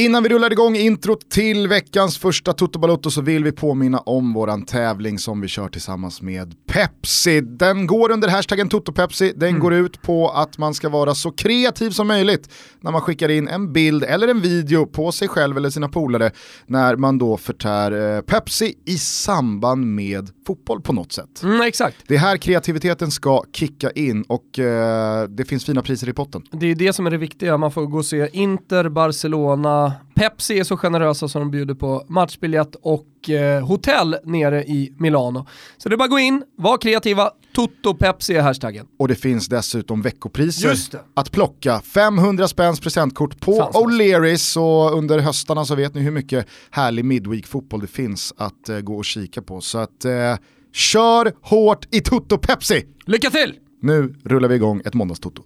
Innan vi rullar igång introt till veckans första Toto Balotto så vill vi påminna om våran tävling som vi kör tillsammans med Pepsi. Den går under hashtaggen TotoPepsi, den mm. går ut på att man ska vara så kreativ som möjligt när man skickar in en bild eller en video på sig själv eller sina polare när man då förtär eh, Pepsi i samband med fotboll på något sätt. Mm, exakt. Det är här kreativiteten ska kicka in och eh, det finns fina priser i potten. Det är det som är det viktiga, man får gå och se Inter, Barcelona, Pepsi är så generösa som de bjuder på matchbiljett och eh, hotell nere i Milano. Så det är bara att gå in, var kreativa, Toto Pepsi är hashtaggen. Och det finns dessutom veckopriser att plocka. 500 spänns presentkort på O'Learys och under höstarna så vet ni hur mycket härlig midweek-fotboll det finns att eh, gå och kika på. Så att eh, kör hårt i Toto Pepsi! Lycka till! Nu rullar vi igång ett måndagstoto.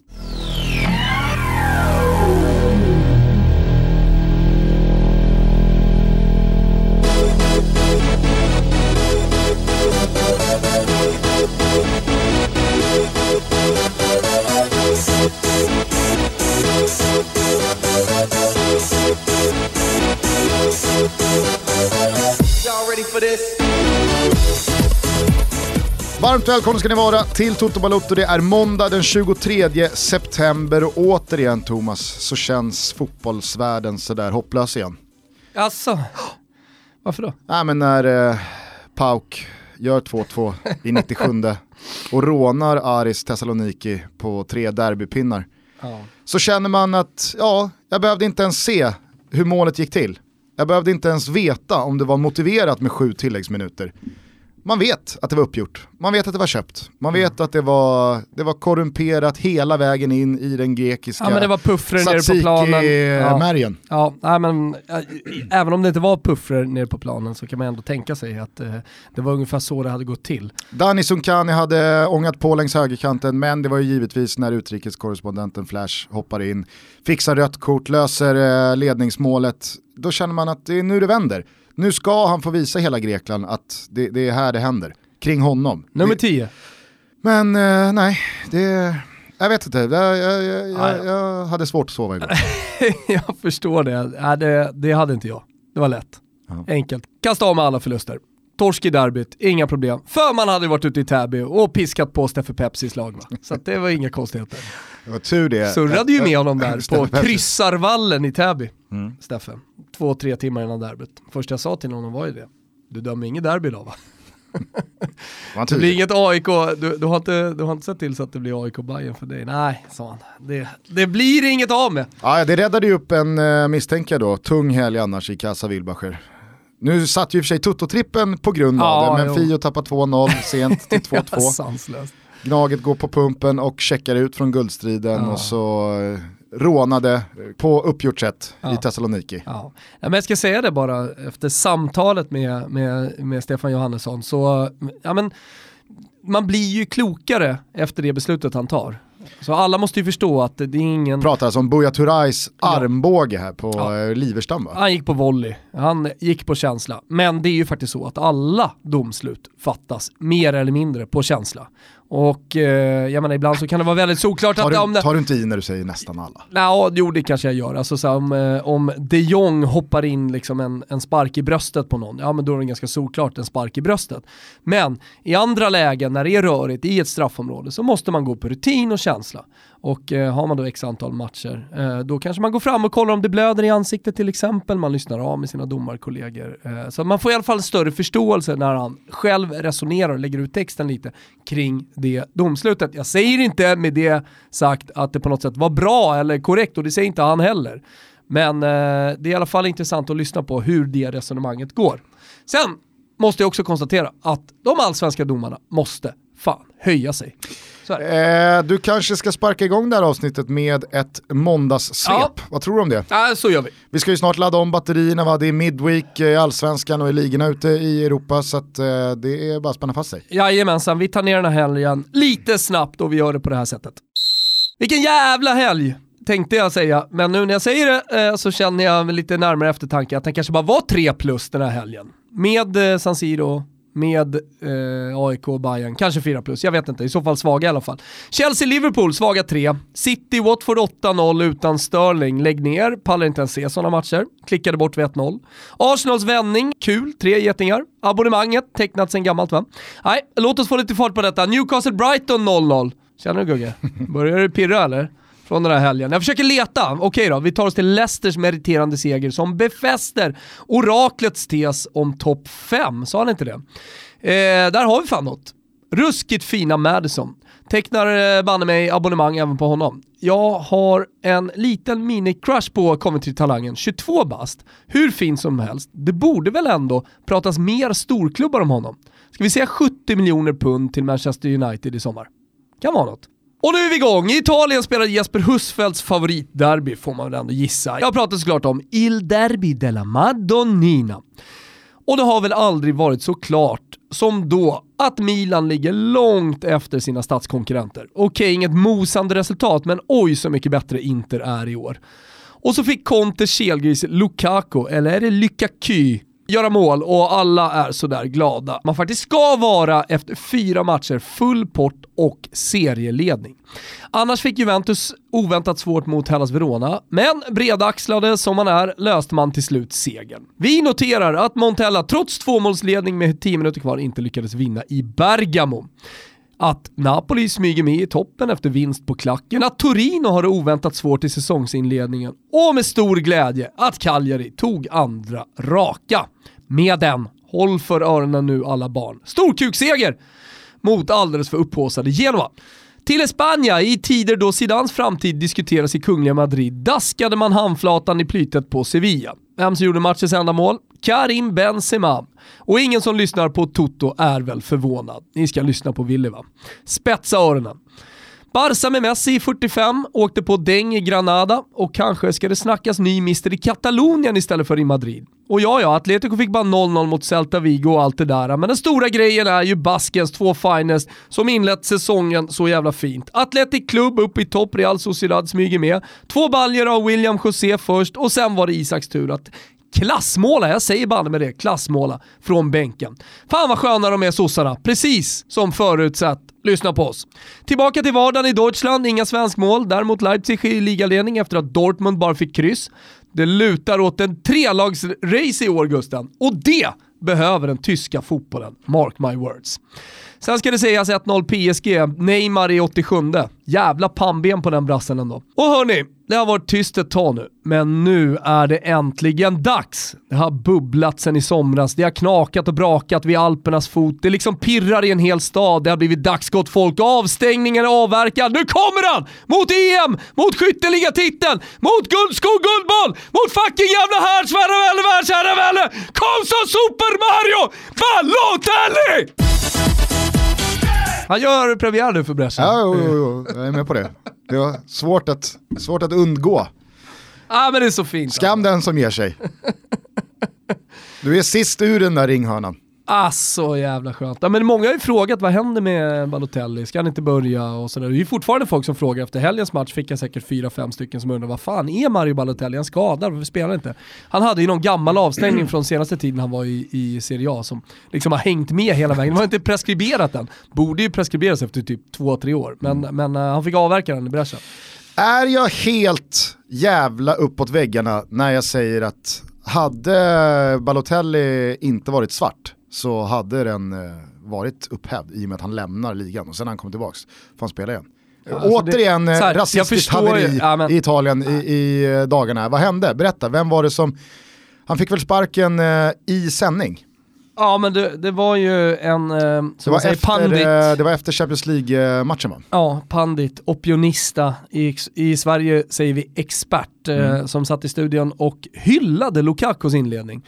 Varmt välkomna ska ni vara till Toto Balotto. Det är måndag den 23 september och återigen Thomas så känns fotbollsvärlden sådär hopplös igen. Alltså, varför då? Nej men när eh, Pauk gör 2-2 i 97 och rånar Aris Thessaloniki på tre derbypinnar. Ja. Så känner man att, ja, jag behövde inte ens se hur målet gick till. Jag behövde inte ens veta om det var motiverat med sju tilläggsminuter man vet att det var uppgjort, man vet att det var köpt, man mm. vet att det var, det var korrumperat hela vägen in i den grekiska ja, men det var puffrer nere på planen. Ja. Märgen. Ja, nej, men, äh, även om det inte var puffrer nere på planen så kan man ändå tänka sig att äh, det var ungefär så det hade gått till. Dani Sunkani hade ångat på längs högerkanten men det var ju givetvis när utrikeskorrespondenten Flash hoppar in, fixar rött kort, löser äh, ledningsmålet, då känner man att det är nu det vänder. Nu ska han få visa hela Grekland att det, det är här det händer, kring honom. Nummer 10. Men eh, nej, det... Jag vet inte, jag, jag, jag, jag hade svårt att sova igår. jag förstår det. Ja, det. Det hade inte jag. Det var lätt. Ja. Enkelt. Kasta av med alla förluster. Torsk i derbyt, inga problem. För man hade varit ute i Täby och piskat på Steffe Pepsis lag. Va? Så det var inga konstigheter. Det var tur det. Surrade ju med honom där på kryssarvallen i Täby, mm. Steffe. Två, tre timmar innan derbyt. Första jag sa till honom var ju det. Du dömer inget derby idag va? det blir inget AIK, du, du, har inte, du har inte sett till så att det blir AIK Bayern för dig? Nej, sa han. Det, det blir inget av med. Ja, det räddade ju upp en uh, misstänker då. Tung helg annars i Casa Wilbacher. Nu satt ju i och för sig Toto-trippen på grund av ja, det, men jo. Fio tappar 2-0 sent till 2-2. Gnaget går på pumpen och checkar ut från guldstriden ja. och så eh, rånade på uppgjort sätt ja. i Thessaloniki. Ja. Men jag ska säga det bara, efter samtalet med, med, med Stefan Johannesson så, ja men, man blir ju klokare efter det beslutet han tar. Så alla måste ju förstå att det är ingen... Pratar alltså om Buya Turais armbåge här på ja. Eh, Liverstam va? Han gick på volley, han gick på känsla. Men det är ju faktiskt så att alla domslut fattas mer eller mindre på känsla. Och eh, jag menar ibland så kan det vara väldigt såklart att... Du, om det, tar du inte i när du säger nästan alla? Ja, jo det kanske jag gör. Alltså, så om, eh, om de Jong hoppar in liksom en, en spark i bröstet på någon, ja men då är det ganska såklart en spark i bröstet. Men i andra lägen när det är rörigt i ett straffområde så måste man gå på rutin och känsla. Och eh, har man då x antal matcher, eh, då kanske man går fram och kollar om det blöder i ansiktet till exempel, man lyssnar av med sina domarkollegor. Eh, så man får i alla fall större förståelse när han själv resonerar och lägger ut texten lite kring det domslutet. Jag säger inte med det sagt att det på något sätt var bra eller korrekt och det säger inte han heller. Men eh, det är i alla fall intressant att lyssna på hur det resonemanget går. Sen måste jag också konstatera att de allsvenska domarna måste fan höja sig. Eh, du kanske ska sparka igång det här avsnittet med ett måndagssvep. Ja. Vad tror du om det? Ja, så gör vi. Vi ska ju snart ladda om batterierna, va? det är midweek i allsvenskan och i ligorna ute i Europa så att, eh, det är bara att spänna fast sig. Jajamensan, vi tar ner den här helgen lite snabbt och vi gör det på det här sättet. Vilken jävla helg! tänkte jag säga, men nu när jag säger det eh, så känner jag lite närmare eftertanke att den kanske bara var 3 plus den här helgen. Med eh, San Siro med eh, AIK och Bayern. Kanske 4 plus, jag vet inte. I så fall svaga i alla fall. Chelsea-Liverpool, svaga 3. City-Watford 8-0 utan Sterling. Lägg ner, pallar inte ens se sådana matcher. Klickade bort vid 1-0. Arsenals vändning, kul, tre getingar. Abonnemanget, tecknat sen gammalt va? Nej, låt oss få lite fart på detta. Newcastle-Brighton 0-0. Känner du Gugge? Börjar du pirra eller? Från den här helgen. Jag försöker leta. Okej okay då, vi tar oss till Leicesters meriterande seger som befäster oraklets tes om topp 5. Sa han inte det? Eh, där har vi fan något. Ruskigt fina Madison. Tecknar eh, banne mig abonnemang även på honom. Jag har en liten mini-crush på Coventry-talangen, 22 bast. Hur fin som helst. Det borde väl ändå pratas mer storklubbar om honom. Ska vi säga 70 miljoner pund till Manchester United i sommar? Kan vara något. Och nu är vi igång! I Italien spelar Jesper Husfeldts favoritderby får man väl ändå gissa. Jag pratar såklart om Il Derby della Madonnina. Och det har väl aldrig varit så klart som då att Milan ligger långt efter sina statskonkurrenter. Okej, inget mosande resultat, men oj så mycket bättre Inter är i år. Och så fick Conte kelgris Lukaku, eller är det Lukaku, göra mål och alla är sådär glada. Man faktiskt ska vara efter fyra matcher full pott och serieledning. Annars fick Juventus oväntat svårt mot Hellas Verona, men bredaxlade som man är löste man till slut segern. Vi noterar att Montella trots tvåmålsledning med 10 minuter kvar inte lyckades vinna i Bergamo att Napoli smyger med i toppen efter vinst på klacken, att Torino har det oväntat svårt i säsongsinledningen och med stor glädje att Cagliari tog andra raka. Med den, håll för öronen nu alla barn, storkukseger mot alldeles för upphåsade Genoa. Till Espanja, i tider då Zidans framtid diskuteras i Kungliga Madrid, daskade man handflatan i plytet på Sevilla. Vem som gjorde matchens enda mål? Karim Benzema. Och ingen som lyssnar på Toto är väl förvånad. Ni ska lyssna på Willy va? Spetsa öronen. Barca med Messi i 45, åkte på däng i Granada och kanske ska det snackas ny mister i Katalonien istället för i Madrid. Och ja, ja, Atletico fick bara 0-0 mot Celta Vigo och allt det där, men den stora grejen är ju Baskens två finest som inlett säsongen så jävla fint. Atletic Club upp i topp, Real Sociedad smyger med. Två baljer av William José först och sen var det Isaks tur att klassmåla, jag säger banne med det, klassmåla från bänken. Fan vad sköna de är sossarna, precis som förutsatt. Lyssna på oss. Tillbaka till vardagen i Deutschland, inga svenskmål. Däremot Leipzig i ligaledning efter att Dortmund bara fick kryss. Det lutar åt en trelagsrace i år Gusten, och det behöver den tyska fotbollen. Mark my words. Sen ska det sägas 1-0 PSG, Neymar i 87. Jävla pannben på den brassen ändå. Och hörni, det har varit tyst ett tag nu, men nu är det äntligen dags. Det har bubblat sen i somras, det har knakat och brakat vid Alpernas fot, det liksom pirrar i en hel stad, det har blivit dags gott folk, avstängningen är avverkad, nu kommer han! Mot EM, mot skytteligatiteln, mot guldskog, guldboll, mot fucking jävla härdsvärre, världsherravälde! Kom så Super Mario Balotelli! Han gör premiär nu för Brescia. Ja, jo, jo, jo, jag är med på det. Det var svårt att, svårt att undgå. ah, men det är så fint. Skam den som ger sig. Du är sist ur den där ringhörnan. Ah, så jävla skönt. Ja, men många har ju frågat vad händer med Balotelli, ska han inte börja och sådär. Det är ju fortfarande folk som frågar efter helgens match, fick jag säkert fyra, fem stycken som undrar vad fan är Mario Balotelli? Han skadad, varför spelar han inte? Han hade ju någon gammal avstängning från senaste tiden han var i, i Serie A som liksom har hängt med hela vägen. Det var inte preskriberat än. Borde ju preskriberas efter typ två, tre år, men, mm. men uh, han fick avverka den i bräschen. Är jag helt jävla uppåt väggarna när jag säger att hade Balotelli inte varit svart så hade den eh, varit upphävd i och med att han lämnar ligan och sen när han kommer tillbaka får han spela igen. Alltså Återigen det, här, rasistiskt haveri ja, i Italien i, i, eh, dagarna. Vad hände? Berätta, vem var det som... Han fick väl sparken eh, i sändning? Ja men det, det var ju en, eh, det, var efter, pandit. Eh, det var efter Champions League-matchen va? Ja, pandit, opionista. I, I Sverige säger vi expert, eh, mm. som satt i studion och hyllade Lukakos inledning.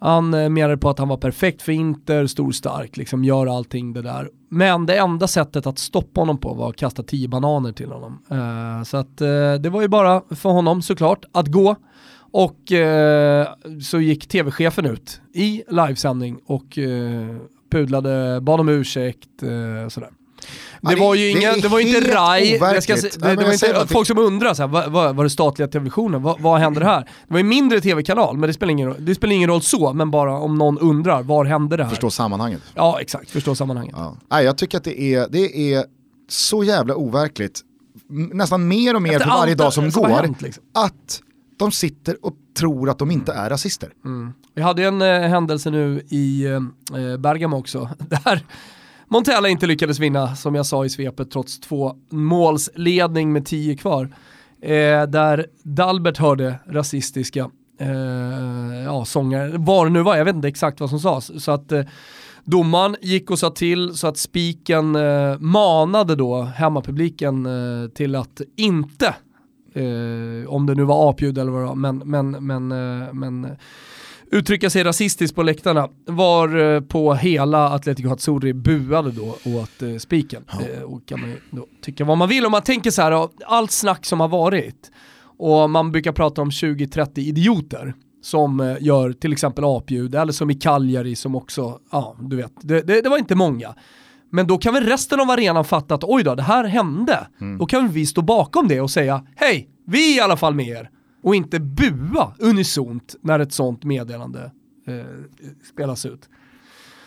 Han eh, menade på att han var perfekt för Inter, stor stark, liksom gör allting det där. Men det enda sättet att stoppa honom på var att kasta tio bananer till honom. Uh, så att uh, det var ju bara för honom såklart att gå. Och uh, så gick tv-chefen ut i livesändning och pudlade, bad om ursäkt, sådär. Det var ju inga, det, det var inte Rai, ska, det, det var inte, folk som undrar så här, vad, vad, var det statliga televisionen, vad, vad hände här? Det var en mindre tv-kanal, men det spelar, ingen, det spelar ingen roll så, men bara om någon undrar, var hände det här? Förstå sammanhanget. Ja exakt, förstå sammanhanget. Ja. Nej, jag tycker att det är, det är så jävla overkligt, nästan mer och mer Efter för varje dag som, som går, hänt, liksom. att de sitter och tror att de inte är rasister. Mm. Vi hade en eh, händelse nu i eh, Bergamo också, där Montella inte lyckades vinna, som jag sa i svepet, trots två målsledning med tio kvar. Eh, där Dalbert hörde rasistiska eh, ja, sånger, var det nu var, jag vet inte exakt vad som sades. Så att eh, domaren gick och sa till så att spiken eh, manade då hemmapubliken eh, till att inte, eh, om det nu var apljud eller vad det var, men, men, men, eh, men eh, uttrycka sig rasistiskt på läktarna var eh, på hela Atletico Hatsuri buade då åt eh, spiken. Ja. Eh, och kan man då tycka vad man vill om man tänker så här, allt snack som har varit och man brukar prata om 20-30 idioter som gör till exempel apljud eller som i Cagliari som också, ja du vet, det, det, det, var inte många. Men då kan väl resten av arenan fatta att oj då, det här hände. Mm. Då kan vi stå bakom det och säga hej, vi är i alla fall med er och inte bua unisont när ett sånt meddelande eh, spelas ut.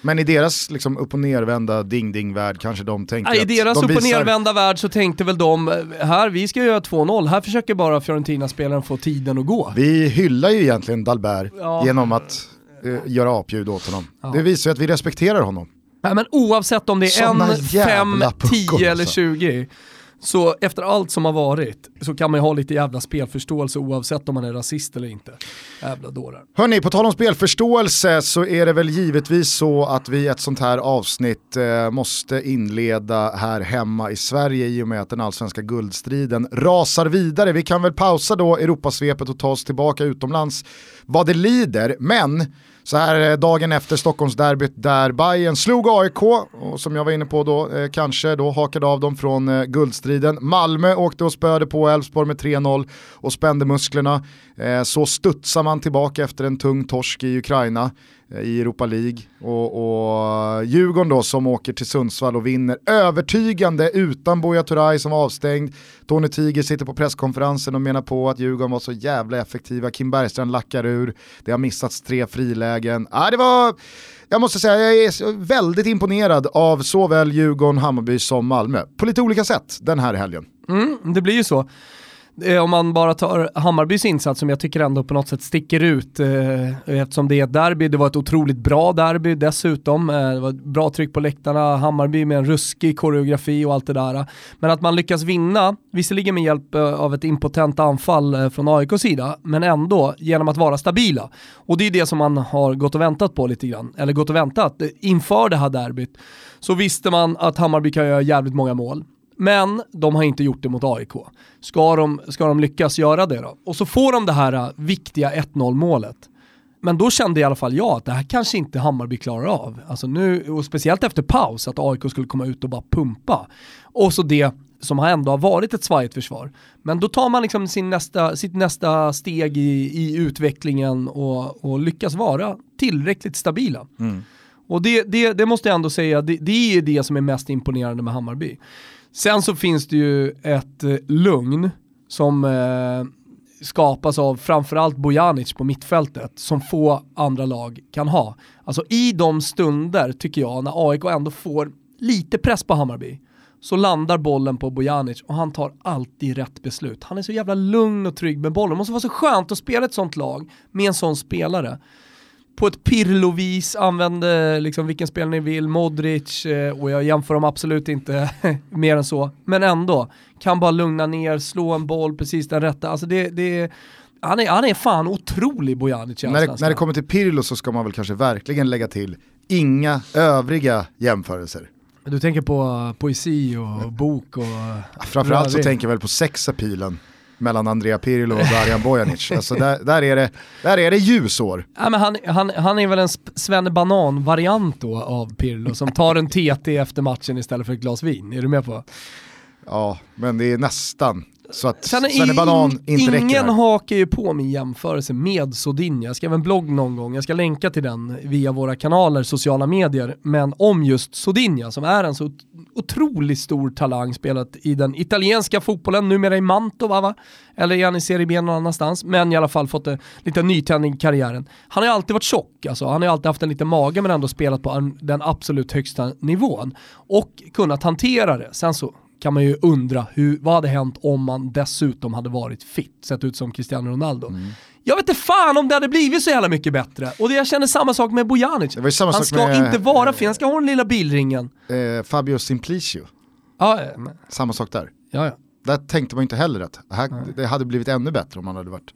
Men i deras liksom, upp och nervända ding-ding-värld kanske de tänkte ja, I deras de upp och nervända värld så tänkte väl de, eh, här vi ska göra 2-0, här försöker bara Fiorentina-spelaren få tiden att gå. Vi hyllar ju egentligen Dalbert ja. genom att uh, göra apljud åt honom. Ja. Det visar ju att vi respekterar honom. Nej, men oavsett om det är Såna en, fem, tio eller alltså. tjugo så efter allt som har varit så kan man ju ha lite jävla spelförståelse oavsett om man är rasist eller inte. Jävla dårar. Hörni, på tal om spelförståelse så är det väl givetvis så att vi i ett sånt här avsnitt eh, måste inleda här hemma i Sverige i och med att den allsvenska guldstriden rasar vidare. Vi kan väl pausa då Europasvepet och ta oss tillbaka utomlands vad det lider, men så här eh, dagen efter Stockholmsderbyt där Bayern slog AIK och som jag var inne på då eh, kanske då hakade av dem från eh, guldstriden. Malmö åkte och spöade på Elfsborg med 3-0 och spände musklerna. Eh, så studsar man tillbaka efter en tung torsk i Ukraina eh, i Europa League. Och, och Djurgården då som åker till Sundsvall och vinner övertygande utan Buya Turay som var avstängd. Tony Tiger sitter på presskonferensen och menar på att Djurgården var så jävla effektiva. Kim Bergstrand lackar ur. Det har missats tre frilägen. Ah, det var, jag måste säga, jag är väldigt imponerad av såväl Djurgården, Hammarby som Malmö. På lite olika sätt den här helgen. Mm, det blir ju så. Eh, om man bara tar Hammarbys insats som jag tycker ändå på något sätt sticker ut eh, eftersom det är ett derby, det var ett otroligt bra derby dessutom, eh, det var ett bra tryck på läktarna, Hammarby med en ruskig koreografi och allt det där. Men att man lyckas vinna, visserligen med hjälp eh, av ett impotent anfall eh, från AIKs sida, men ändå genom att vara stabila. Och det är det som man har gått och väntat på lite grann, eller gått och väntat inför det här derbyt. Så visste man att Hammarby kan göra jävligt många mål. Men de har inte gjort det mot AIK. Ska de, ska de lyckas göra det då? Och så får de det här äh, viktiga 1-0 målet. Men då kände i alla fall jag att det här kanske inte Hammarby klarar av. Alltså nu, och speciellt efter paus, att AIK skulle komma ut och bara pumpa. Och så det som ändå har varit ett svajigt försvar. Men då tar man liksom sin nästa, sitt nästa steg i, i utvecklingen och, och lyckas vara tillräckligt stabila. Mm. Och det, det, det, måste jag ändå säga, det, det är det som är mest imponerande med Hammarby. Sen så finns det ju ett eh, lugn som eh, skapas av framförallt Bojanic på mittfältet som få andra lag kan ha. Alltså i de stunder, tycker jag, när AIK ändå får lite press på Hammarby, så landar bollen på Bojanic och han tar alltid rätt beslut. Han är så jävla lugn och trygg med bollen. Det måste vara så skönt att spela ett sånt lag med en sån spelare på ett Pirlo-vis, använde liksom vilken spelare ni vill, Modric, eh, och jag jämför dem absolut inte mer än så, men ändå, kan bara lugna ner, slå en boll precis den rätta, alltså det, det han är, han är fan otrolig Bojanic när det, när det kommer till Pirlo så ska man väl kanske verkligen lägga till inga övriga jämförelser. Du tänker på poesi och bok och... Framförallt så tänker jag väl på sexapilen mellan Andrea Pirlo och Darijan Bojanic. Alltså där, där, är det, där är det ljusår. Ja, men han, han, han är väl en Svenne Banan-variant då av Pirlo som tar en TT efter matchen istället för ett glas vin. Är du med på? Ja, men det är nästan Så att Banan inte ingen räcker Ingen hakar ju på min jämförelse med Sodinja. Jag skrev en blogg någon gång, jag ska länka till den via våra kanaler, sociala medier, men om just Sodinja som är en så otroligt stor talang, spelat i den italienska fotbollen, numera i Mantova va? Eller är han i Serie B någon annanstans, men i alla fall fått en lite nytändning i karriären. Han har ju alltid varit tjock, alltså. han har ju alltid haft en liten mage men ändå spelat på den absolut högsta nivån. Och kunnat hantera det. Sen så kan man ju undra hur, vad hade hänt om man dessutom hade varit fit, sett ut som Cristiano Ronaldo. Mm. Jag vet inte fan om det hade blivit så jävla mycket bättre. Och det jag känner samma sak med Bojanic. Han ska med, inte vara eh, fin, han ska ha den lilla bilringen. Eh, Fabio Simplicio. Ja, men... Samma sak där. Ja, ja. Där tänkte man inte heller att det hade blivit ännu bättre om han hade varit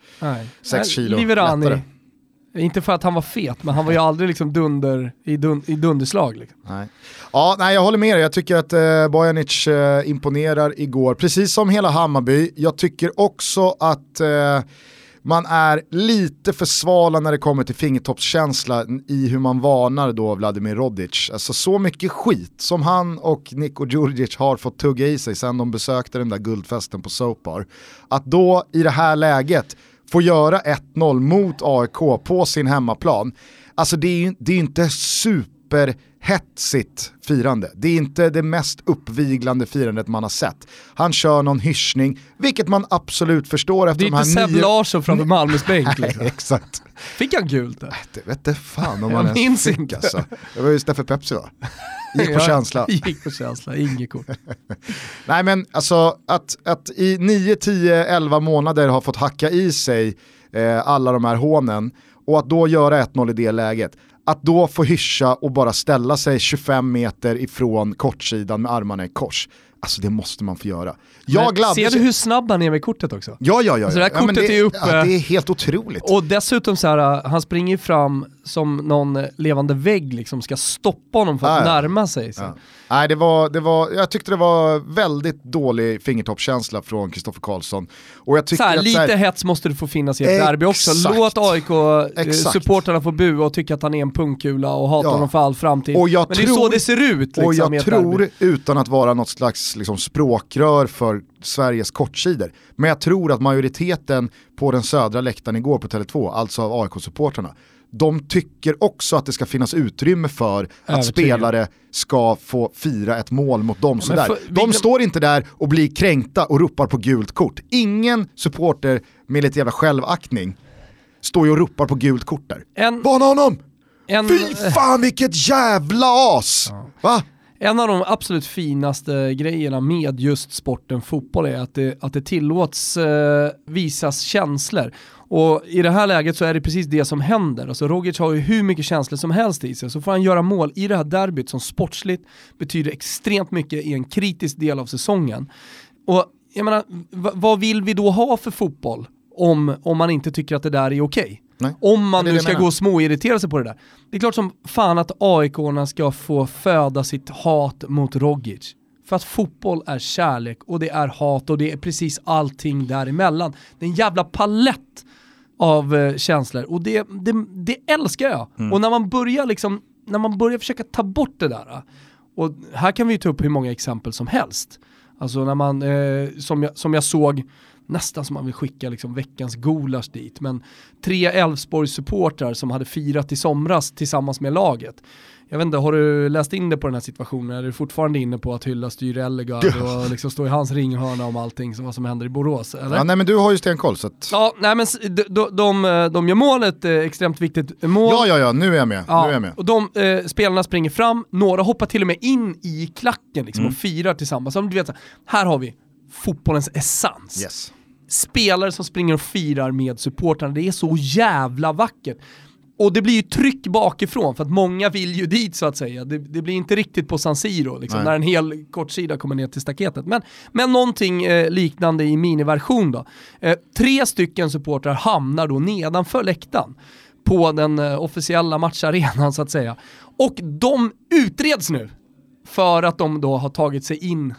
6 kilo Liverani. lättare. Inte för att han var fet, men han var ju aldrig liksom dunder, i, dun, i dunderslag. Liksom. Nej. Ja, nej, jag håller med dig. Jag tycker att eh, Bojanic eh, imponerar igår, precis som hela Hammarby. Jag tycker också att eh, man är lite för svala när det kommer till fingertoppskänsla i hur man varnar då Vladimir Rodic. Alltså så mycket skit som han och Niko Djurdjic har fått tugga i sig sen de besökte den där guldfesten på Sopar. Att då i det här läget får göra 1-0 mot AIK på sin hemmaplan, alltså det är ju det är inte superhetsigt firande. Det är inte det mest uppviglande firandet man har sett. Han kör någon hyschning, vilket man absolut förstår efter de här nio... Det är inte Seb Larsson framför Malmös bänk. Liksom. Nej, exakt. Fick han gult där? Det vet inte fan om han ens fick inte. alltså. Det var ju Steffe Pepsi va? Gick på känsla. Gick på känsla, inget kort. Nej men alltså att, att i 9, 10, 11 månader ha fått hacka i sig eh, alla de här hånen och att då göra 1-0 i det läget. Att då få hyscha och bara ställa sig 25 meter ifrån kortsidan med armarna i kors. Alltså det måste man få göra. Jag ser du hur snabb han är med kortet också? Ja, ja, ja. Alltså det här kortet ja, det, är uppe. Ja, det är helt otroligt. Och dessutom så här, han springer fram som någon levande vägg liksom ska stoppa honom för att ja, närma sig. Så. Nej, det var, det var, jag tyckte det var väldigt dålig fingertoppskänsla från Kristoffer Karlsson. Och jag så här, att, lite här, hets måste det få finnas i ett derby också. Låt AIK-supportrarna få bua och tycka att han är en pungkula och hata ja. honom för all framtid. Men tror, det är så det ser ut. Liksom, och jag tror, utan att vara något slags liksom, språkrör för Sveriges kortsidor, men jag tror att majoriteten på den södra läktaren igår på Tele2, alltså av AIK-supportrarna, de tycker också att det ska finnas utrymme för att spelare ska få fira ett mål mot dem. Ja, för, de står inte där och blir kränkta och ropar på gult kort. Ingen supporter med lite jävla självaktning står ju och ropar på gult kort där. En, Varna honom! En, Fy fan vilket jävla as! Ja. Va? En av de absolut finaste grejerna med just sporten fotboll är att det, att det tillåts eh, visas känslor. Och i det här läget så är det precis det som händer. Alltså Rogic har ju hur mycket känslor som helst i sig, så får han göra mål i det här derbyt som sportsligt betyder extremt mycket i en kritisk del av säsongen. Och jag menar, vad vill vi då ha för fotboll om, om man inte tycker att det där är okej? Okay? Nej. Om man nu ska gå och småirritera sig på det där. Det är klart som fan att aik ska få föda sitt hat mot Rogic. För att fotboll är kärlek och det är hat och det är precis allting däremellan. Det är en jävla palett av eh, känslor och det, det, det älskar jag. Mm. Och när man börjar liksom, när man börjar försöka ta bort det där, och här kan vi ju ta upp hur många exempel som helst. Alltså när man, eh, som, jag, som jag såg nästan som man vill skicka liksom veckans gulasch dit. Men tre Elfsborgs supportrar som hade firat i somras tillsammans med laget. Jag vet inte, har du läst in det på den här situationen? Är du fortfarande inne på att hylla Styr Ellegard och liksom stå i hans ringhörna om allting som, vad som händer i Borås? Eller? Ja, nej men du har ju stenkoll så att... Ja, nej men de, de, de, de gör målet, eh, extremt viktigt mål. Ja, ja, ja, nu är jag med. Ja, nu är jag med. Och de eh, spelarna springer fram, några hoppar till och med in i klacken liksom, mm. och firar tillsammans. Så, du vet, här har vi fotbollens essens. Yes spelare som springer och firar med supportrarna. Det är så jävla vackert. Och det blir ju tryck bakifrån för att många vill ju dit så att säga. Det, det blir inte riktigt på San Siro liksom, när en hel kortsida kommer ner till staketet. Men, men någonting eh, liknande i miniversion då. Eh, tre stycken supportrar hamnar då nedanför läktaren på den eh, officiella matcharenan så att säga. Och de utreds nu för att de då har tagit sig in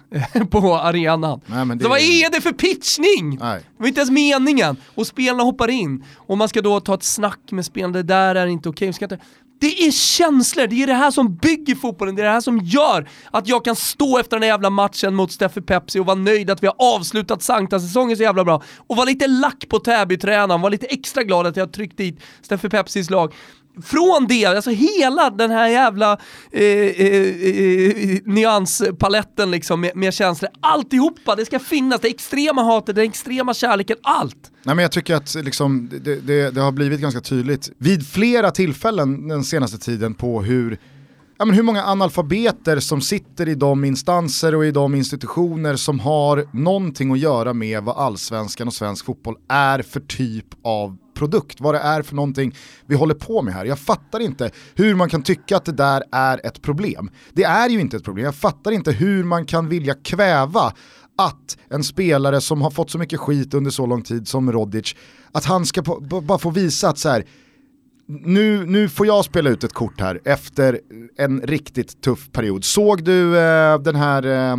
på arenan. Nej, så vad är det för pitchning? Nej. Det var inte ens meningen. Och spelarna hoppar in och man ska då ta ett snack med spelarna, det där är inte okej. Okay. Det är känslor, det är det här som bygger fotbollen, det är det här som gör att jag kan stå efter den här jävla matchen mot Steffe Pepsi och vara nöjd att vi har avslutat Sankta-säsongen så jävla bra och vara lite lack på Täby-tränaren, vara lite extra glad att jag har tryckt dit Steffe Pepsis lag från det, alltså hela den här jävla eh, eh, eh, nyanspaletten liksom med, med känslor, alltihopa, det ska finnas, det extrema hatet, den extrema kärleken, allt. Nej, men jag tycker att liksom, det, det, det har blivit ganska tydligt vid flera tillfällen den senaste tiden på hur ja, men hur många analfabeter som sitter i de instanser och i de institutioner som har någonting att göra med vad allsvenskan och svensk fotboll är för typ av produkt, vad det är för någonting vi håller på med här. Jag fattar inte hur man kan tycka att det där är ett problem. Det är ju inte ett problem, jag fattar inte hur man kan vilja kväva att en spelare som har fått så mycket skit under så lång tid som Rodic, att han ska bara få visa att så här, nu, nu får jag spela ut ett kort här efter en riktigt tuff period. Såg du eh, den här eh,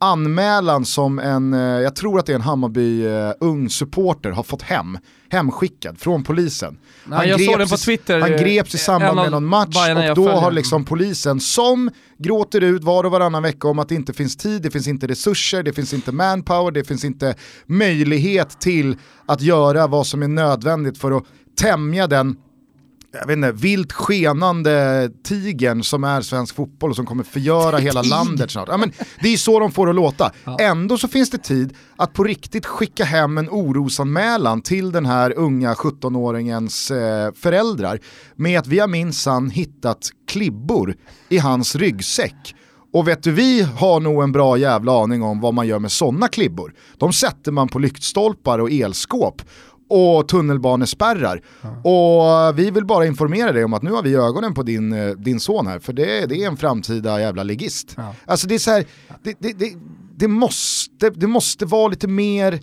anmälan som en, eh, jag tror att det är en Hammarby eh, ung supporter har fått hem, hemskickad från polisen. Nej, han, greps, Twitter, han greps i samband med någon match och då har liksom polisen som gråter ut var och varannan vecka om att det inte finns tid, det finns inte resurser, det finns inte manpower, det finns inte möjlighet till att göra vad som är nödvändigt för att tämja den jag vet inte, vilt skenande tigern som är svensk fotboll och som kommer förgöra hela landet snart. Ja, men det är så de får det att låta. Ja. Ändå så finns det tid att på riktigt skicka hem en orosanmälan till den här unga 17-åringens eh, föräldrar med att vi har minsann hittat klibbor i hans ryggsäck. Och vet du, vi har nog en bra jävla aning om vad man gör med sådana klibbor. De sätter man på lyktstolpar och elskåp och tunnelbanespärrar. Ja. Och vi vill bara informera dig om att nu har vi ögonen på din, eh, din son här, för det, det är en framtida jävla ligist. Ja. Alltså det är så här, det, det, det, det, måste, det måste vara lite mer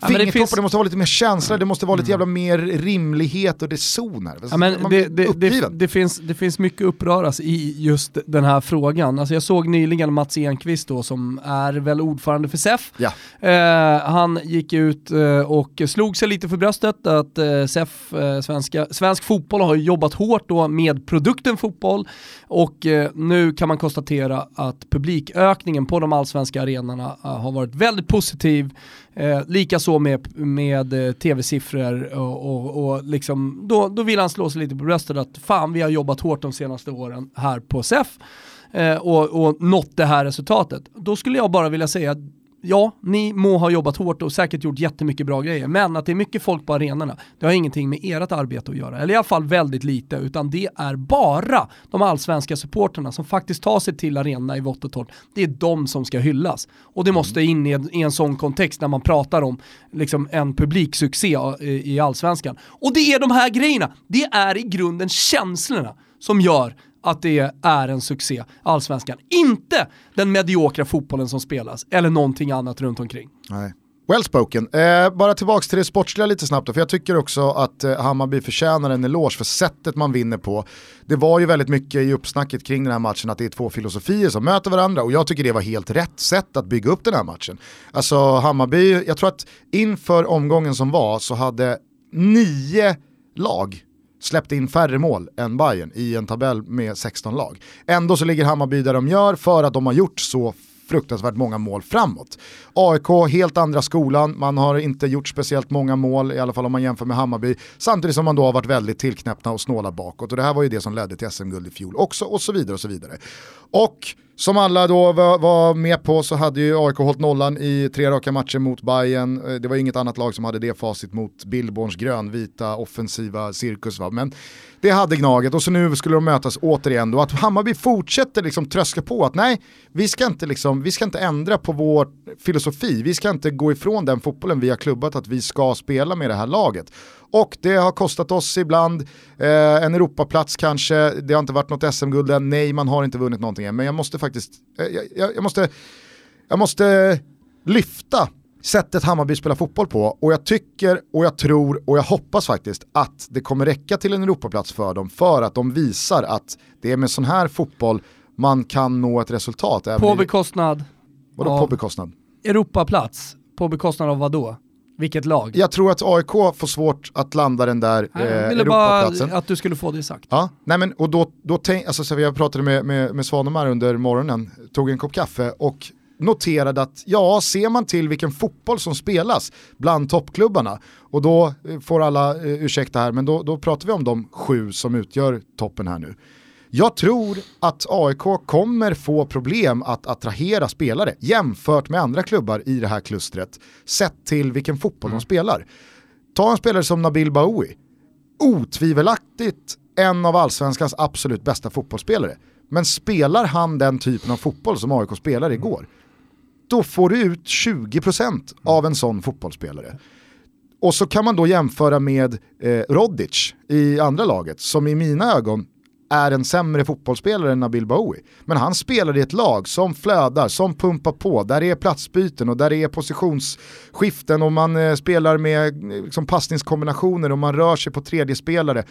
Ja, Fingertoppar, finns... det måste vara lite mer känsla, det måste vara lite mm. jävla mer rimlighet och resoner. Ja, men det, det, det, det, finns, det finns mycket uppröras i just den här frågan. Alltså jag såg nyligen Mats Enqvist då, som är väl ordförande för SEF. Ja. Eh, han gick ut eh, och slog sig lite för bröstet att eh, SEF, eh, svenska, svensk fotboll, har jobbat hårt då med produkten fotboll och nu kan man konstatera att publikökningen på de allsvenska arenorna har varit väldigt positiv. Eh, Likaså med, med eh, tv-siffror och, och, och liksom, då, då vill han slå sig lite på bröstet att fan vi har jobbat hårt de senaste åren här på SEF eh, och, och nått det här resultatet. Då skulle jag bara vilja säga ja, ni må ha jobbat hårt och säkert gjort jättemycket bra grejer, men att det är mycket folk på arenorna, det har ingenting med ert arbete att göra. Eller i alla fall väldigt lite, utan det är bara de allsvenska supporterna som faktiskt tar sig till arenorna i vått och torrt. Det är de som ska hyllas. Och det måste in i en, i en sån kontext när man pratar om liksom, en publiksuccé i, i allsvenskan. Och det är de här grejerna, det är i grunden känslorna som gör att det är en succé, allsvenskan. Inte den mediokra fotbollen som spelas, eller någonting annat runt omkring. Nej. Well spoken. Eh, bara tillbaka till det sportsliga lite snabbt då, för jag tycker också att eh, Hammarby förtjänar en eloge för sättet man vinner på. Det var ju väldigt mycket i uppsnacket kring den här matchen att det är två filosofier som möter varandra och jag tycker det var helt rätt sätt att bygga upp den här matchen. Alltså Hammarby, jag tror att inför omgången som var så hade nio lag släppte in färre mål än Bayern i en tabell med 16 lag. Ändå så ligger Hammarby där de gör för att de har gjort så fruktansvärt många mål framåt. AIK, helt andra skolan, man har inte gjort speciellt många mål, i alla fall om man jämför med Hammarby, samtidigt som man då har varit väldigt tillknäppna och snåla bakåt. Och det här var ju det som ledde till SM-guld i fjol också, och så vidare och så vidare. Och som alla då var, var, med på så hade ju AIK hållit nollan i tre raka matcher mot Bayern. Eh, det var inget annat lag som hade det facit mot Billborns grönvita offensiva cirkus. Va? Men det hade Gnaget och så nu skulle de mötas återigen då. Att Hammarby fortsätter liksom tröska på att nej, vi ska, inte liksom, vi ska inte ändra på vår filosofi. Vi ska inte gå ifrån den fotbollen vi har klubbat att vi ska spela med det här laget. Och det har kostat oss ibland eh, en Europaplats kanske, det har inte varit något SM-guld än, nej man har inte vunnit någonting än, men jag måste faktiskt, eh, jag, jag, måste, jag måste lyfta sättet Hammarby spelar fotboll på och jag tycker och jag tror och jag hoppas faktiskt att det kommer räcka till en Europaplats för dem för att de visar att det är med sån här fotboll man kan nå ett resultat. På bekostnad? Vadå på bekostnad? Europaplats, på bekostnad av vad då? Vilket lag? Jag tror att AIK får svårt att landa den där Nej, jag eh, ville Europaplatsen. bara att du skulle få det sagt. Ja, nej men och då, då tänk, alltså så jag pratade med, med, med Svanemar under morgonen, tog en kopp kaffe och noterade att ja, ser man till vilken fotboll som spelas bland toppklubbarna och då eh, får alla eh, ursäkta här, men då, då pratar vi om de sju som utgör toppen här nu. Jag tror att AIK kommer få problem att attrahera spelare jämfört med andra klubbar i det här klustret, sett till vilken fotboll mm. de spelar. Ta en spelare som Nabil Bahoui, otvivelaktigt en av allsvenskans absolut bästa fotbollsspelare. Men spelar han den typen av fotboll som AIK spelade igår, då får du ut 20% av en sån fotbollsspelare. Och så kan man då jämföra med eh, Rodic i andra laget, som i mina ögon är en sämre fotbollsspelare än Nabil Bahoui. Men han spelar i ett lag som flödar, som pumpar på, där det är platsbyten och där det är positionsskiften och man eh, spelar med eh, liksom, passningskombinationer och man rör sig på tredje spelare.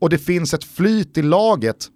Och det finns ett flyt i laget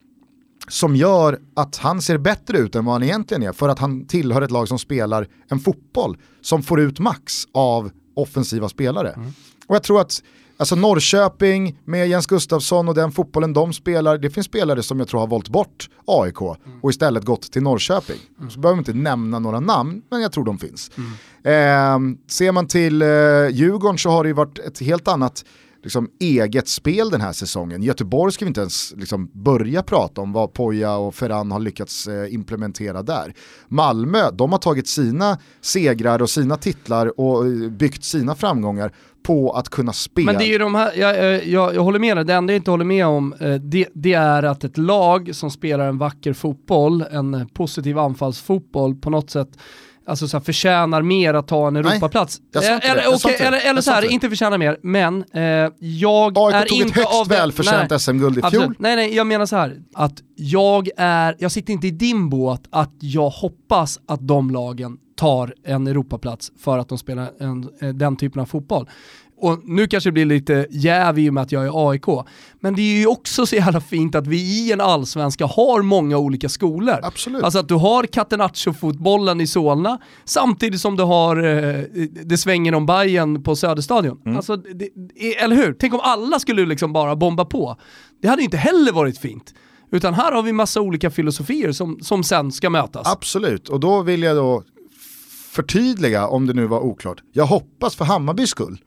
som gör att han ser bättre ut än vad han egentligen är för att han tillhör ett lag som spelar en fotboll som får ut max av offensiva spelare. Mm. Och jag tror att Alltså Norrköping med Jens Gustafsson och den fotbollen de spelar, det finns spelare som jag tror har valt bort AIK mm. och istället gått till Norrköping. Mm. Så behöver vi inte nämna några namn, men jag tror de finns. Mm. Eh, ser man till eh, Djurgården så har det ju varit ett helt annat liksom, eget spel den här säsongen. Göteborg ska vi inte ens liksom, börja prata om vad Poja och Ferran har lyckats eh, implementera där. Malmö, de har tagit sina segrar och sina titlar och eh, byggt sina framgångar på att kunna spela. Men det är ju de här, jag, eh, jag, jag håller med dig, det enda jag inte håller med om det, det, är att ett lag som spelar en vacker fotboll, en positiv anfallsfotboll på något sätt alltså så här, förtjänar mer att ta en Europaplats. Nej, eller, okay, eller, eller så här, inte förtjänar mer, men eh, jag AIK är tog inte ett högst välförtjänt SM-guld i fjol. Nej, nej, jag menar så här, att jag är, jag sitter inte i din båt att jag hoppas att de lagen tar en Europaplats för att de spelar en, eh, den typen av fotboll och nu kanske det blir lite jäv i och med att jag är AIK, men det är ju också så jävla fint att vi i en allsvenska har många olika skolor. Absolut. Alltså att du har Catenaccio-fotbollen i Solna, samtidigt som du har eh, det svänger om Bayern på Söderstadion. Mm. Alltså, det, eller hur? Tänk om alla skulle liksom bara bomba på. Det hade inte heller varit fint. Utan här har vi massa olika filosofier som, som sen ska mötas. Absolut, och då vill jag då förtydliga om det nu var oklart. Jag hoppas för Hammarbys skull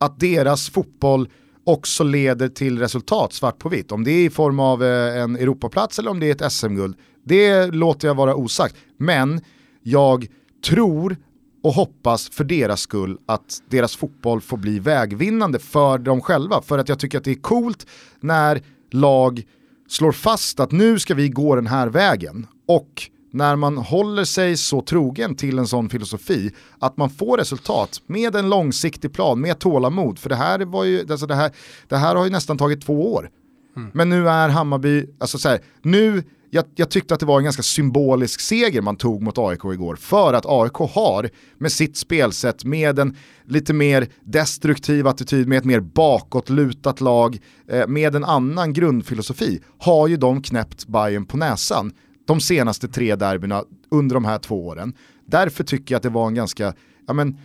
att deras fotboll också leder till resultat svart på vitt. Om det är i form av eh, en Europaplats eller om det är ett SM-guld, det låter jag vara osagt. Men jag tror och hoppas för deras skull att deras fotboll får bli vägvinnande för dem själva. För att jag tycker att det är coolt när lag slår fast att nu ska vi gå den här vägen och när man håller sig så trogen till en sån filosofi att man får resultat med en långsiktig plan, med tålamod. För det här, var ju, alltså det här, det här har ju nästan tagit två år. Mm. Men nu är Hammarby, alltså så här, nu, jag, jag, tyckte att det var en ganska symbolisk seger man tog mot AIK igår. För att AIK har, med sitt spelsätt, med en lite mer destruktiv attityd, med ett mer bakåtlutat lag, eh, med en annan grundfilosofi, har ju de knäppt Bayern på näsan de senaste tre derbyna under de här två åren. Därför tycker jag att det var en ganska, ja men,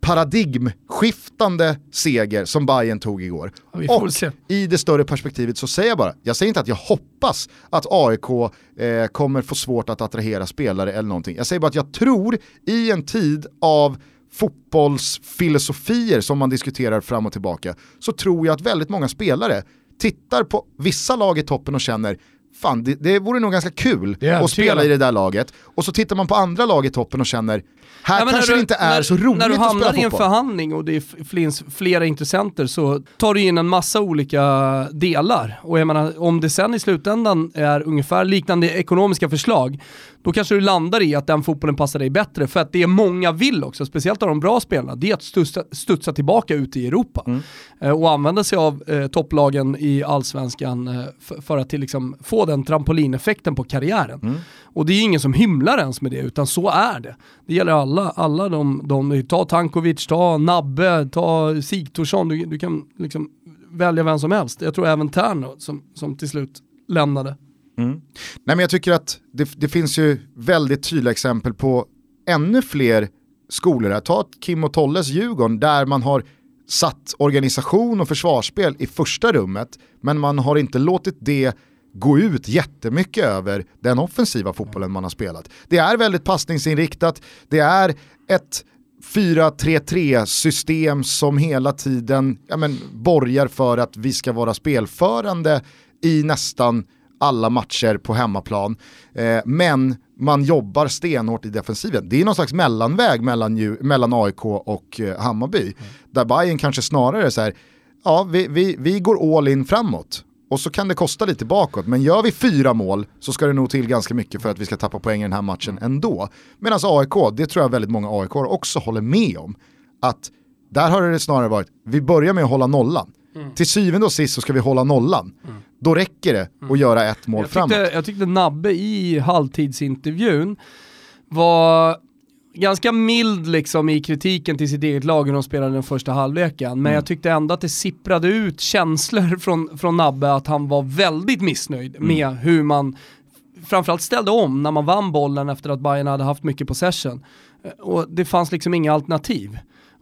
paradigmskiftande seger som Bayern tog igår. och se. i det större perspektivet så säger jag bara, jag säger inte att jag hoppas att AIK eh, kommer få svårt att attrahera spelare eller någonting. Jag säger bara att jag tror i en tid av fotbollsfilosofier som man diskuterar fram och tillbaka så tror jag att väldigt många spelare tittar på vissa lag i toppen och känner fan det, det vore nog ganska kul att spela i det där laget. Och så tittar man på andra lag i toppen och känner, här ja, kanske det inte är när, så roligt När du hamnar i en förhandling och det finns flera intressenter så tar du in en massa olika delar. Och jag menar, om det sen i slutändan är ungefär liknande ekonomiska förslag, då kanske du landar i att den fotbollen passar dig bättre. För att det många vill också, speciellt av de bra spelarna, det är att studsa, studsa tillbaka ut i Europa. Mm. Eh, och använda sig av eh, topplagen i allsvenskan eh, för, för, att till, liksom, få den trampolineffekten på karriären. Mm. Och det är ingen som hymlar ens med det, utan så är det. Det gäller alla, alla de, de ta Tankovic, ta Nabbe, ta Sigthorsson, du, du kan liksom välja vem som helst. Jag tror även Terno som, som till slut lämnade. Mm. Nej men jag tycker att det, det finns ju väldigt tydliga exempel på ännu fler skolor här. Ta Kim och Tolles Djurgården där man har satt organisation och försvarsspel i första rummet men man har inte låtit det gå ut jättemycket över den offensiva fotbollen man har spelat. Det är väldigt passningsinriktat, det är ett 4-3-3 system som hela tiden ja, men, borgar för att vi ska vara spelförande i nästan alla matcher på hemmaplan. Eh, men man jobbar stenhårt i defensiven. Det är någon slags mellanväg mellan, mellan AIK och eh, Hammarby. Mm. Där Bayern kanske snarare så här, ja vi, vi, vi går all in framåt. Och så kan det kosta lite bakåt, men gör vi fyra mål så ska det nog till ganska mycket för att vi ska tappa poäng i den här matchen ändå. Medan AIK, det tror jag väldigt många AIK också håller med om, att där har det snarare varit, vi börjar med att hålla nollan. Mm. Till syvende och sist så ska vi hålla nollan. Mm. Då räcker det mm. att göra ett mål jag framåt. Tyckte, jag tyckte Nabbe i halvtidsintervjun var ganska mild liksom i kritiken till sitt eget lag när de spelade den första halvleken. Men mm. jag tyckte ändå att det sipprade ut känslor från, från Nabbe att han var väldigt missnöjd mm. med hur man framförallt ställde om när man vann bollen efter att Bayern hade haft mycket possession. Och det fanns liksom inga alternativ.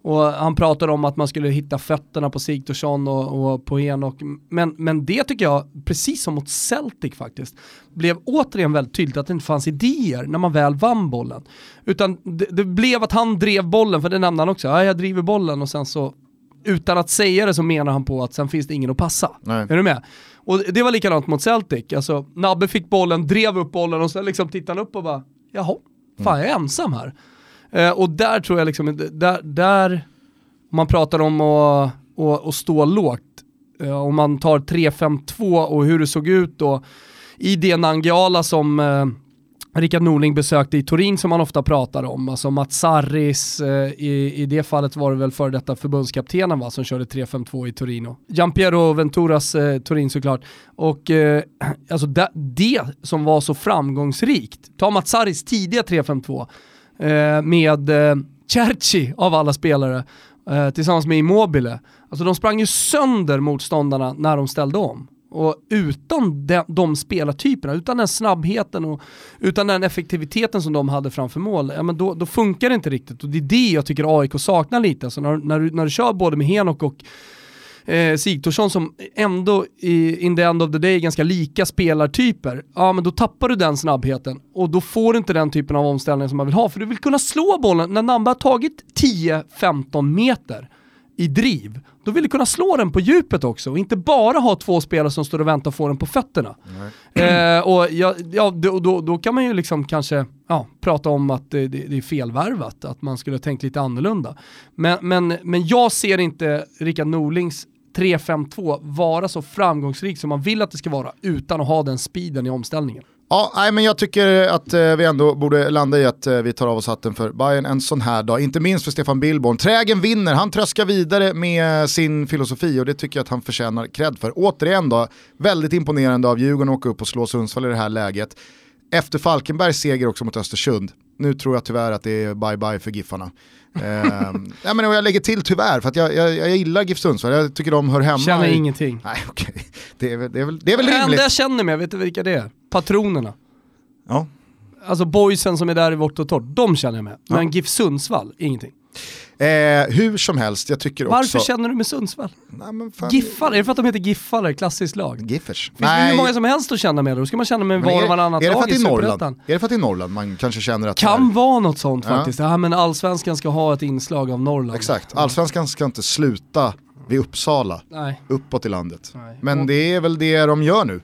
Och han pratade om att man skulle hitta fötterna på Sigthorsson och, och på Henok. Men, men det tycker jag, precis som mot Celtic faktiskt, blev återigen väldigt tydligt att det inte fanns idéer när man väl vann bollen. Utan det, det blev att han drev bollen, för det nämnde han också, ja, jag driver bollen och sen så utan att säga det så menar han på att sen finns det ingen att passa. Nej. Är du med? Och det var likadant mot Celtic, alltså Nabbe fick bollen, drev upp bollen och sen liksom tittade han upp och bara, jaha, fan jag är ensam här. Eh, och där tror jag liksom, där, där man pratar om att, att, att stå lågt, eh, om man tar 3-5-2 och hur det såg ut då i det Nangiala som eh, Rickard Norling besökte i Turin som man ofta pratar om, alltså Mats Sarris, eh, i, i det fallet var det väl före detta förbundskaptenen va, som körde 3-5-2 i Torino. Giampiero Venturas eh, Turin såklart. Och eh, alltså det, det, som var så framgångsrikt, ta Mats Sarris tidiga 3-5-2, Eh, med eh, Cerci av alla spelare eh, tillsammans med Immobile. Alltså de sprang ju sönder motståndarna när de ställde om. Och utan de, de spelartyperna, utan den snabbheten och utan den effektiviteten som de hade framför mål, ja, men då, då funkar det inte riktigt. Och det är det jag tycker AIK saknar lite. Alltså när, när, du, när du kör både med Henok och eh, Sigthorsson som ändå i, in the end of the day är ganska lika spelartyper, ja men då tappar du den snabbheten och då får du inte den typen av omställning som man vill ha. För du vill kunna slå bollen när Namba har tagit 10-15 meter i driv, då vill du kunna slå den på djupet också och inte bara ha två spelare som står och väntar och får den på fötterna. Eh, och ja, ja, då, då, då, kan man ju liksom kanske ja, prata om att det, det, det är felvärvat, att man skulle ha tänkt lite annorlunda. Men, men, men jag ser inte Rickard Norlings 3-5-2 vara så framgångsrik som man vill att det ska vara utan att ha den speeden i omställningen. Ja, nej, men jag tycker att eh, vi ändå borde landa i att eh, vi tar av oss hatten för Bayern en sån här dag. Inte minst för Stefan Billborn. Trägen vinner, han tröskar vidare med sin filosofi och det tycker jag att han förtjänar cred för. Återigen då, väldigt imponerande av Djurgården att åka upp och slå Sundsvall i det här läget. Efter Falkenbergs seger också mot Östersund, nu tror jag tyvärr att det är bye-bye för Giffarna eh, ja, men jag lägger till tyvärr, för jag, jag, jag gillar GIF Sundsvall, jag tycker de hör hemma Känner i... ingenting. Nej, okay. det, är, det, är väl, det är väl rimligt. Det enda jag känner med, vet du vilka det är? Patronerna. Ja. Alltså boysen som är där i vårt och torrt, de känner jag med. Men ja. GIF Sundsvall, ingenting. Eh, hur som helst, jag tycker Varför också... Varför känner du med Sundsvall? Nej, fan... Giffar, är det för att de heter Giffare, klassiskt lag? Giffers. Finns Nej. det hur många som helst att känna med då? Då ska man känna med var och varannat lag i Superettan. Är det för att det är Norrland man kanske känner att Kan vara något sånt ja. faktiskt. Ja men allsvenskan ska ha ett inslag av Norrland. Exakt, allsvenskan ska inte sluta vid Uppsala, Nej. uppåt i landet. Nej. Men det är väl det de gör nu.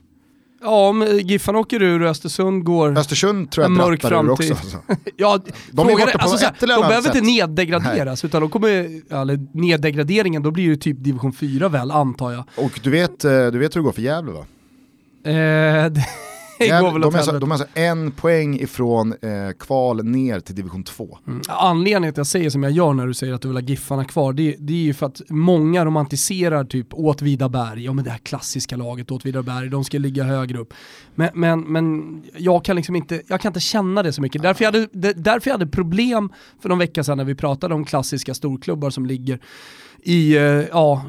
Ja, om Giffan åker ur och Östersund går Östersund tror jag en mörk framtid. Också. ja, de frågar, är alltså, eller De behöver sätt. inte neddegraderas, Nej. utan de kommer, eller neddegraderingen, då blir det typ division 4 väl, antar jag. Och du vet, eh, du vet hur det går för Gävle va? Eh, De, är de är alltså en poäng ifrån eh, kval ner till division 2. Mm. Anledningen till att jag säger som jag gör när du säger att du vill ha Giffarna kvar, det, det är ju för att många romantiserar typ Åtvidaberg, ja men det här klassiska laget Åtvidaberg, de ska ligga högre upp. Men, men, men jag kan liksom inte, jag kan inte känna det så mycket. Därför jag, hade, därför jag hade problem för någon vecka sedan när vi pratade om klassiska storklubbar som ligger i eh, ja,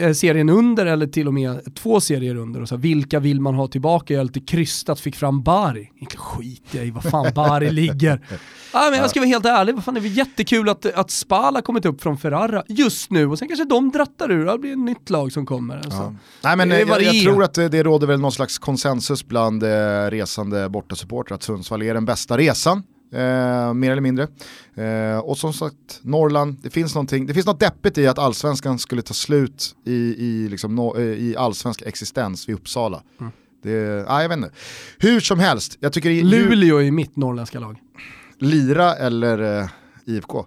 eh, serien under eller till och med två serier under. Och så, vilka vill man ha tillbaka? Jag är lite krystat, fick fram Bari. Egentligen skit jag i var fan Bari ligger. Ja, men jag ska vara helt ärlig, vad fan, det är jättekul att, att Spal har kommit upp från Ferrara just nu och sen kanske de drattar ur, det blir ett nytt lag som kommer. Alltså. Ja. Nej, men jag, jag, tror att det, det råder väl någon slags konsensus bland eh, resande bortasupportrar att Sundsvall är den bästa resan. Eh, mer eller mindre. Eh, och som sagt, Norrland, det finns, det finns något deppigt i att allsvenskan skulle ta slut i, i, liksom, no, eh, i allsvensk existens vid Uppsala. Mm. Det, ah, jag vet inte. Hur som helst, jag tycker... Luleå är mitt norrländska lag. Lira eller eh, IFK?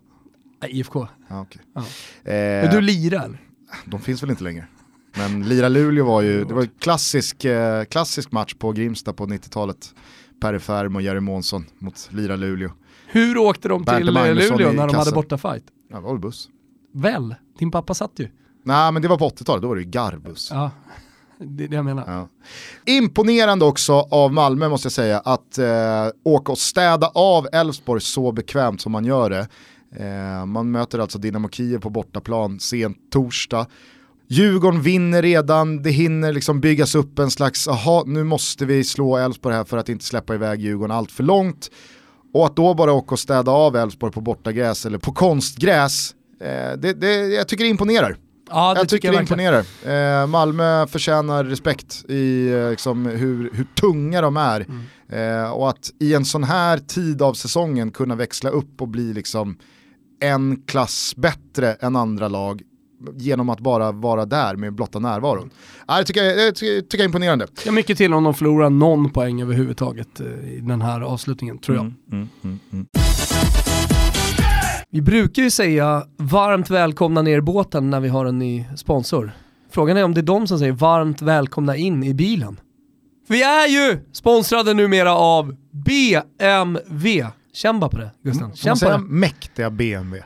Nej, IFK. Ah, okay. ja. eh, du Lira eller? De finns väl inte längre. Men Lira-Luleå var ju, det var en klassisk, eh, klassisk match på Grimsta på 90-talet. Perry Färm och Jerry Månsson mot Lira Luleå. Hur åkte de till Luleå när de hade bortafight? Ja, det var väl buss. Väl? Din pappa satt ju. Nej men det var på 80-talet, då var det ju garvbuss. Ja, det är det jag menar. Ja. Imponerande också av Malmö måste jag säga att eh, åka och städa av Elfsborg så bekvämt som man gör det. Eh, man möter alltså Dynamo Kiev på bortaplan sent torsdag. Djurgården vinner redan, det hinner liksom byggas upp en slags, aha nu måste vi slå Elfsborg här för att inte släppa iväg Djurgården allt för långt. Och att då bara åka och städa av Elfsborg på bortagräs eller på konstgräs, eh, det, det, jag tycker det imponerar. Ja, det jag tycker det imponerar. Eh, Malmö förtjänar respekt i eh, liksom, hur, hur tunga de är. Mm. Eh, och att i en sån här tid av säsongen kunna växla upp och bli liksom en klass bättre än andra lag genom att bara vara där med blotta närvaron. Ja, det tycker jag, det tycker jag är imponerande. Ja, mycket till om de förlorar någon poäng överhuvudtaget eh, i den här avslutningen, tror jag. Mm, mm, mm, mm. vi brukar ju säga varmt välkomna ner i båten när vi har en ny sponsor. Frågan är om det är de som säger varmt välkomna in i bilen. Vi är ju sponsrade numera av BMW. Bara på det Gusten. Mm, Känn på det. mäktiga BMW.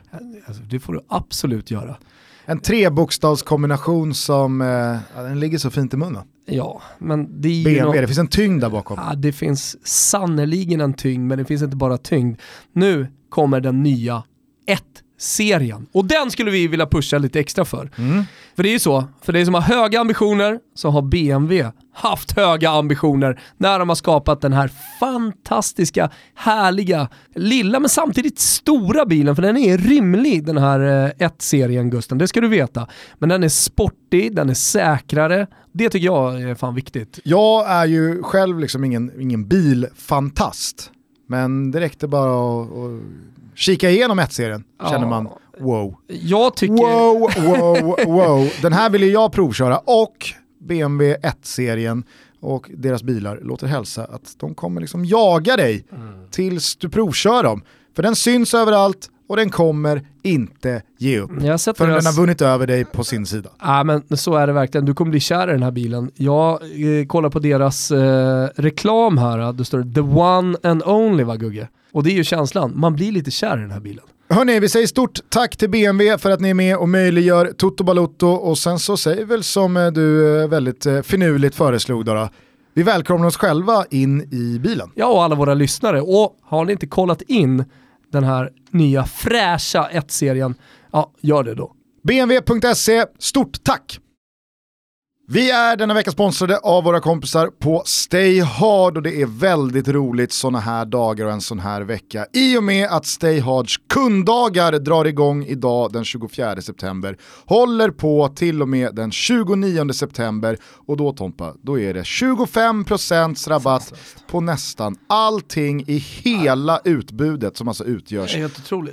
Alltså, det får du absolut göra en trebokstavskombination som eh, den ligger så fint i munnen. Ja, men det är BMW, något... det finns en tyngd där bakom. Ja, det finns sannoliken en tyngd, men det finns inte bara tyngd. Nu kommer den nya 1 serien. Och den skulle vi vilja pusha lite extra för. Mm. För det är ju så, för dig som har höga ambitioner så har BMW haft höga ambitioner när de har skapat den här fantastiska, härliga, lilla men samtidigt stora bilen. För den är rymlig den här 1-serien eh, Gusten, det ska du veta. Men den är sportig, den är säkrare. Det tycker jag är fan viktigt. Jag är ju själv liksom ingen, ingen bilfantast. Men det räckte bara att kika igenom 1-serien, ja. känner man wow. Jag tycker... Wow, wow, wow. Den här vill jag provköra och BMW 1-serien och deras bilar låter hälsa att de kommer liksom jaga dig mm. tills du provkör dem. För den syns överallt och den kommer inte ge upp förrän deras... den har vunnit över dig på sin sida. Ja men så är det verkligen, du kommer bli kär i den här bilen. Jag eh, kollar på deras eh, reklam här, det står the one and only va Gugge? Och det är ju känslan, man blir lite kär i den här bilen. Hörni, vi säger stort tack till BMW för att ni är med och möjliggör Toto Balotto och sen så säger väl som eh, du eh, väldigt eh, finurligt föreslog då, vi välkomnar oss själva in i bilen. Ja, och alla våra lyssnare. Och har ni inte kollat in den här nya fräscha 1-serien, ja, gör det då. BMW.se, stort tack! Vi är denna vecka sponsrade av våra kompisar på Stay Hard och det är väldigt roligt sådana här dagar och en sån här vecka. I och med att Stay Hards kunddagar drar igång idag den 24 september, håller på till och med den 29 september. Och då Tompa, då är det 25% rabatt på nästan allting i hela utbudet som alltså utgörs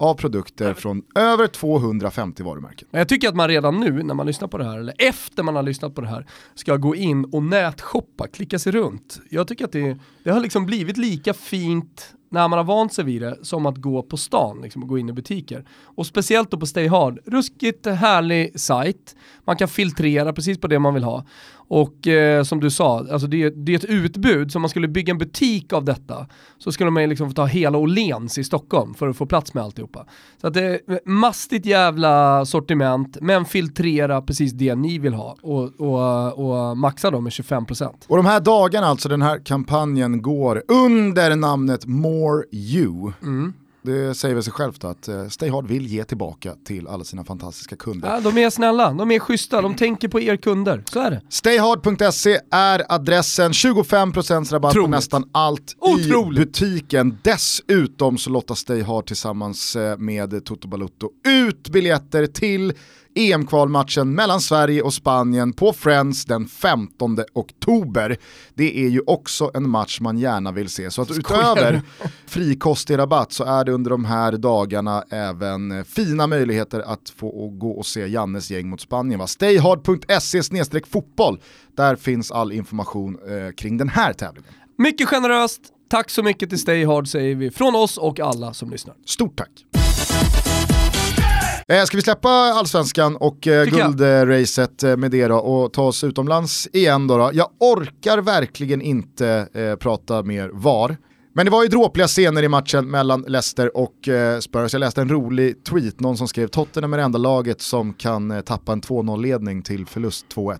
av produkter från över 250 varumärken. Jag tycker att man redan nu när man lyssnar på det här, eller efter man har lyssnat på det här, ska gå in och nätshoppa, klicka sig runt. Jag tycker att det, det har liksom blivit lika fint när man har vant sig vid det som att gå på stan liksom, och gå in i butiker. Och speciellt då på Stay Hard, ruskigt härlig sajt. Man kan filtrera precis på det man vill ha. Och eh, som du sa, alltså det, det, är ett utbud, så om man skulle bygga en butik av detta så skulle man liksom få ta hela Åhléns i Stockholm för att få plats med alltihopa. Så att det är mastigt jävla sortiment, men filtrera precis det ni vill ha och, och, och maxa dem med 25%. Och de här dagarna, alltså den här kampanjen går under namnet More You. Mm. Det säger väl sig självt att eh, Stay Hard vill ge tillbaka till alla sina fantastiska kunder. Ja, de är snälla, de är schyssta, de tänker på er kunder. Så är det. Stayhard.se är adressen, 25% rabatt Troligt. på nästan allt Otroligt. i butiken. Dessutom så lottar Stayhard tillsammans eh, med Toto Balutto ut biljetter till EM-kvalmatchen mellan Sverige och Spanien på Friends den 15 oktober. Det är ju också en match man gärna vill se. Så att utöver frikostig rabatt så är det under de här dagarna även fina möjligheter att få gå och se Jannes gäng mot Spanien. Stayhard.se fotboll. Där finns all information eh, kring den här tävlingen. Mycket generöst, tack så mycket till Stayhard säger vi från oss och alla som lyssnar. Stort tack! Eh, ska vi släppa allsvenskan och eh, guldracet eh, med det då och ta oss utomlands igen då, då? Jag orkar verkligen inte eh, prata mer VAR. Men det var ju dråpliga scener i matchen mellan Leicester och eh, Spurs. Jag läste en rolig tweet, någon som skrev Tottenham är det enda laget som kan eh, tappa en 2-0-ledning till förlust 2-1.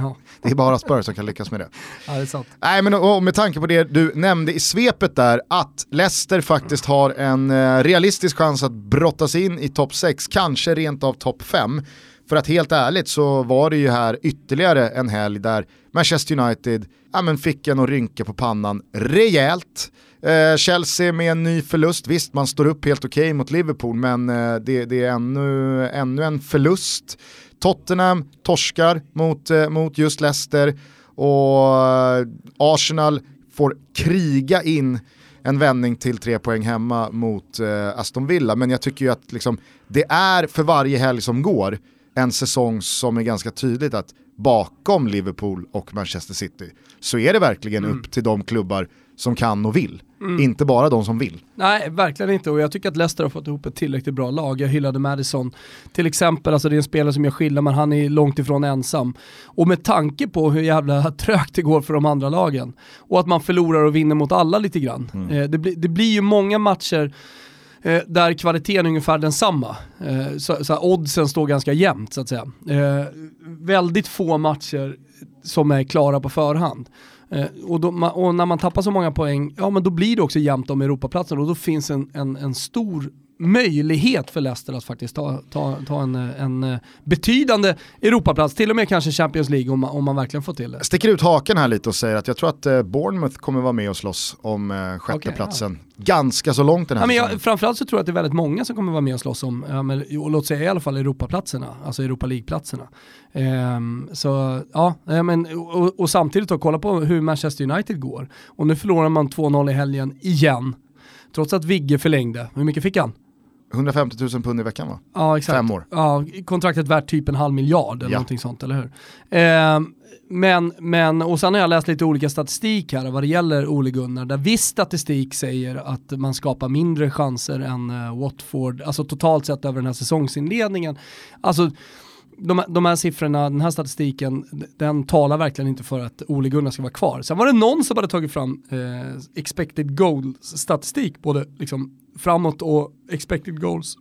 Ja. Det är bara Spurs som kan lyckas med det. Ja, det är sant. Nej, men och med tanke på det du nämnde i svepet där, att Leicester faktiskt har en eh, realistisk chans att brottas in i topp 6, kanske rent av topp 5. För att helt ärligt så var det ju här ytterligare en helg där Manchester United ja, men fick en att rynka på pannan rejält. Eh, Chelsea med en ny förlust, visst man står upp helt okej okay mot Liverpool men eh, det, det, är ännu, ännu en förlust. Tottenham torskar mot, eh, mot just Leicester och eh, Arsenal får kriga in en vändning till tre poäng hemma mot eh, Aston Villa. Men jag tycker ju att liksom, det är för varje helg som går en säsong som är ganska tydligt att bakom Liverpool och Manchester City så är det verkligen mm. upp till de klubbar som kan och vill. Mm. Inte bara de som vill. Nej, verkligen inte. Och jag tycker att Leicester har fått ihop ett tillräckligt bra lag. Jag hyllade Madison till exempel, alltså det är en spelare som jag skiljer men han är långt ifrån ensam. Och med tanke på hur jävla trögt det går för de andra lagen och att man förlorar och vinner mot alla lite grann. Mm. Eh, det, bli, det blir ju många matcher eh, där kvaliteten är ungefär densamma. Eh, så, så oddsen står ganska jämnt så att säga. Eh, väldigt få matcher som är klara på förhand. Eh, och, då, och, när man tappar så många poäng, ja men då blir det också jämnt om Europaplatsen och då finns en, en, en stor möjlighet för Leicester att faktiskt ta, ta, ta en, en eh, betydande Europaplats, till och med kanske Champions League om man, om man verkligen får till det. Sticker ut haken här lite och säger att jag tror att eh, Bournemouth kommer vara med och slåss om eh, sjätteplatsen. Okay, ja. Ganska så långt den här ja, men jag, Framförallt så tror jag att det är väldigt många som kommer vara med och slåss om, men, låt säga i alla fall Europaplatserna, alltså Europa League-platserna. Um, så ja, men, och, och samtidigt då kolla på hur Manchester United går. Och nu förlorar man 2-0 i helgen igen. Trots att Vigge förlängde. Hur mycket fick han? 150 000 pund i veckan va? Ja exakt. Fem år. Ja, kontraktet värt typ en halv miljard eller ja. någonting sånt, eller hur? Eh, men, men, och sen har jag läst lite olika statistik här vad det gäller Ole Gunnar, där viss statistik säger att man skapar mindre chanser än uh, Watford, alltså totalt sett över den här säsongsinledningen. Alltså de, de här siffrorna, den här statistiken, den talar verkligen inte för att Ole Gunnar ska vara kvar. Sen var det någon som hade tagit fram eh, expected goals-statistik, både liksom framåt och expected goals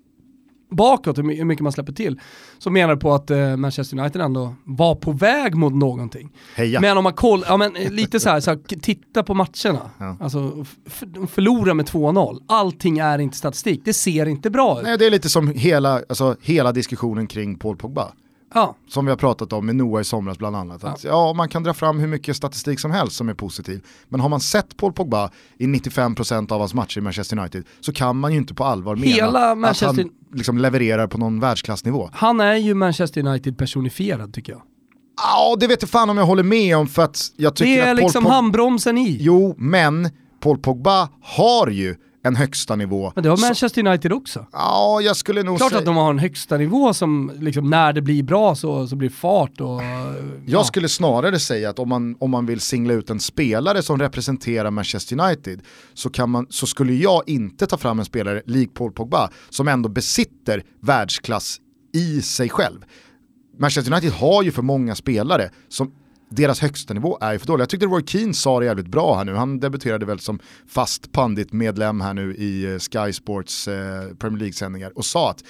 bakåt, hur mycket man släpper till, så menar på att eh, Manchester United ändå var på väg mot någonting. Heja. Men om man kollar, ja men eh, lite så här, så här titta på matcherna. Ja. Alltså, förlora med 2-0. Allting är inte statistik, det ser inte bra ut. Nej, det är lite som hela, alltså, hela diskussionen kring Paul Pogba. Ja. Som vi har pratat om med Noah i somras bland annat. Att, ja. ja. man kan dra fram hur mycket statistik som helst som är positiv. Men har man sett Paul Pogba i 95% av hans matcher i Manchester United så kan man ju inte på allvar Hela mena att han liksom levererar på någon världsklassnivå. Han är ju Manchester United personifierad tycker jag. Ja, det vet jag fan om jag håller med om för att jag tycker att Det är att liksom handbromsen i. Jo, men Paul Pogba har ju en högsta nivå. Men det har Manchester United också. Ja, jag skulle nog Klart säga... att de har en högsta nivå som liksom, när det blir bra så, så blir fart och... Ja. Jag skulle snarare säga att om man, om man vill singla ut en spelare som representerar Manchester United så, kan man, så skulle jag inte ta fram en spelare lik Paul Pogba som ändå besitter världsklass i sig själv. Manchester United har ju för många spelare som deras högsta nivå är ju för dålig. Jag tyckte Roy Keane sa det jävligt bra här nu. Han debuterade väl som fast pandit-medlem här nu i eh, Sky Sports eh, Premier League-sändningar och sa att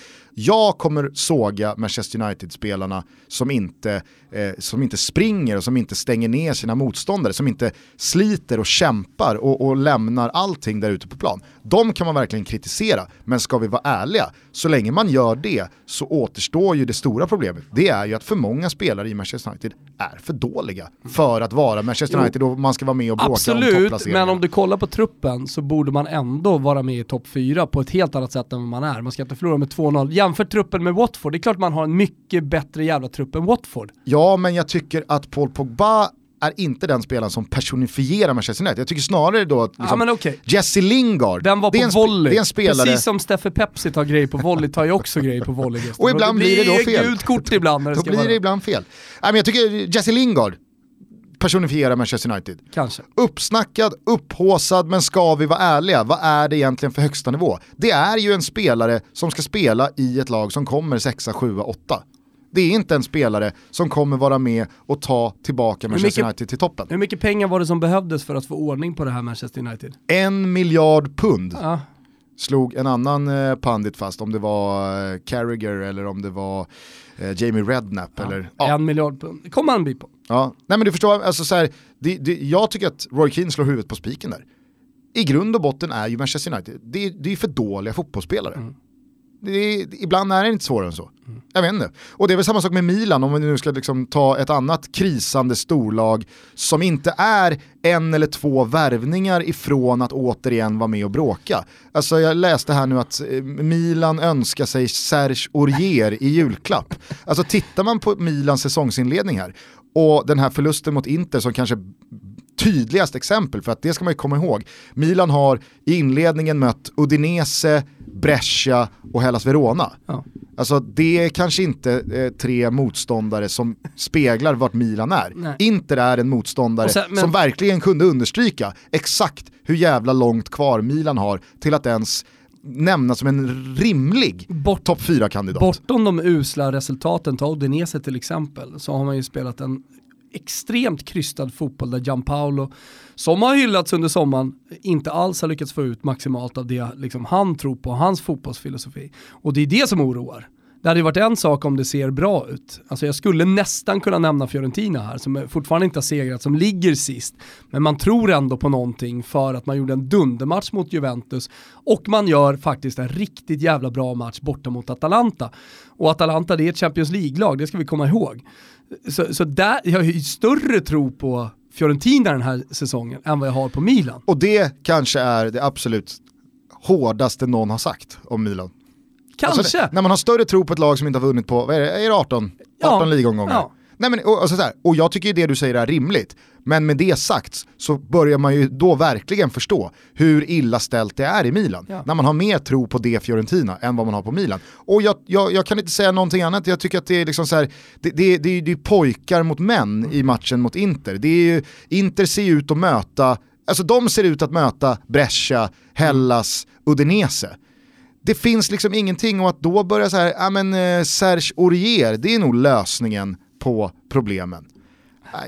jag kommer såga Manchester United-spelarna som inte, eh, som inte springer och som inte stänger ner sina motståndare, som inte sliter och kämpar och, och lämnar allting där ute på plan. De kan man verkligen kritisera, men ska vi vara ärliga, så länge man gör det så återstår ju det stora problemet. Det är ju att för många spelare i Manchester United är för dåliga för att vara Manchester United och man ska vara med och bråka Absolut, om men om du kollar på truppen så borde man ändå vara med i topp 4 på ett helt annat sätt än vad man är. Man ska inte förlora med 2-0. Jämför truppen med Watford, det är klart man har en mycket bättre jävla trupp än Watford. Ja, men jag tycker att Paul Pogba är inte den spelaren som personifierar Manchester United. Jag tycker snarare då att liksom, ja, okay. Jesse Lingard, Den var på det är en, volley. Det är en spelare... Precis som Steffe Pepsi tar grejer på volley tar ju också grejer på volley. och ibland det blir, det då fel. gult kort ibland när det Då blir vara. det ibland fel. Nej, men jag tycker Jesse Lingard personifierar Manchester United. Kanske. Uppsnackad, upphåsad, men ska vi vara ärliga, vad är det egentligen för högsta nivå? Det är ju en spelare som ska spela i ett lag som kommer 6, 7, 8. Det är inte en spelare som kommer vara med och ta tillbaka Manchester mycket, United till toppen. Hur mycket pengar var det som behövdes för att få ordning på det här Manchester United? En miljard pund. Ja. Slog en annan eh, pandit fast, om det var eh, Carragher eller om det var eh, Jamie Redknapp. Ja. Eller, ja. En miljard pund, det kommer han bli på. Ja, nej men du förstår, alltså så här, det, det, jag tycker att Roy Keane slår huvudet på spiken där. I grund och botten är ju Manchester United, det, det är för dåliga fotbollsspelare. Mm. Är, ibland är det inte svårare än så. Mm. Jag vet inte. Och det är väl samma sak med Milan, om vi nu ska liksom ta ett annat krisande storlag som inte är en eller två värvningar ifrån att återigen vara med och bråka. Alltså jag läste här nu att eh, Milan önskar sig Serge Aurier i julklapp. Alltså tittar man på Milans säsongsinledning här och den här förlusten mot Inter som kanske tydligast exempel, för att det ska man ju komma ihåg. Milan har i inledningen mött Udinese, Brescia och Hellas Verona. Ja. Alltså det är kanske inte eh, tre motståndare som speglar vart Milan är. Nej. Inter är en motståndare sen, men... som verkligen kunde understryka exakt hur jävla långt kvar Milan har till att ens nämnas som en rimlig Bort, topp 4-kandidat. Bortom de usla resultaten, ta Udinese till exempel, så har man ju spelat en extremt krystad fotboll där Gianpaolo, som har hyllats under sommaren, inte alls har lyckats få ut maximalt av det liksom, han tror på, hans fotbollsfilosofi. Och det är det som oroar. Det hade ju varit en sak om det ser bra ut. Alltså jag skulle nästan kunna nämna Fiorentina här, som fortfarande inte har segrat, som ligger sist. Men man tror ändå på någonting för att man gjorde en dundermatch mot Juventus och man gör faktiskt en riktigt jävla bra match borta mot Atalanta. Och Atalanta det är ett Champions League-lag, det ska vi komma ihåg. Så, så där, jag har ju större tro på Fiorentina den här säsongen än vad jag har på Milan. Och det kanske är det absolut hårdaste någon har sagt om Milan. Kanske. Alltså, när man har större tro på ett lag som inte har vunnit på, vad är det, är det 18? 18 ja. ligomgångar. Ja. Nej, men, och, alltså, så här, och jag tycker det du säger är rimligt. Men med det sagt så börjar man ju då verkligen förstå hur illa ställt det är i Milan. Ja. När man har mer tro på det Fiorentina än vad man har på Milan. Och jag, jag, jag kan inte säga någonting annat, jag tycker att det är liksom så här, det, det, det, det är pojkar mot män i matchen mot Inter. Det är ju, Inter ser ut att möta, alltså de ser ut att möta Brescia, Hellas, Udinese det finns liksom ingenting och att då börja så här, ja men eh, Serge Aurier, det är nog lösningen på problemen.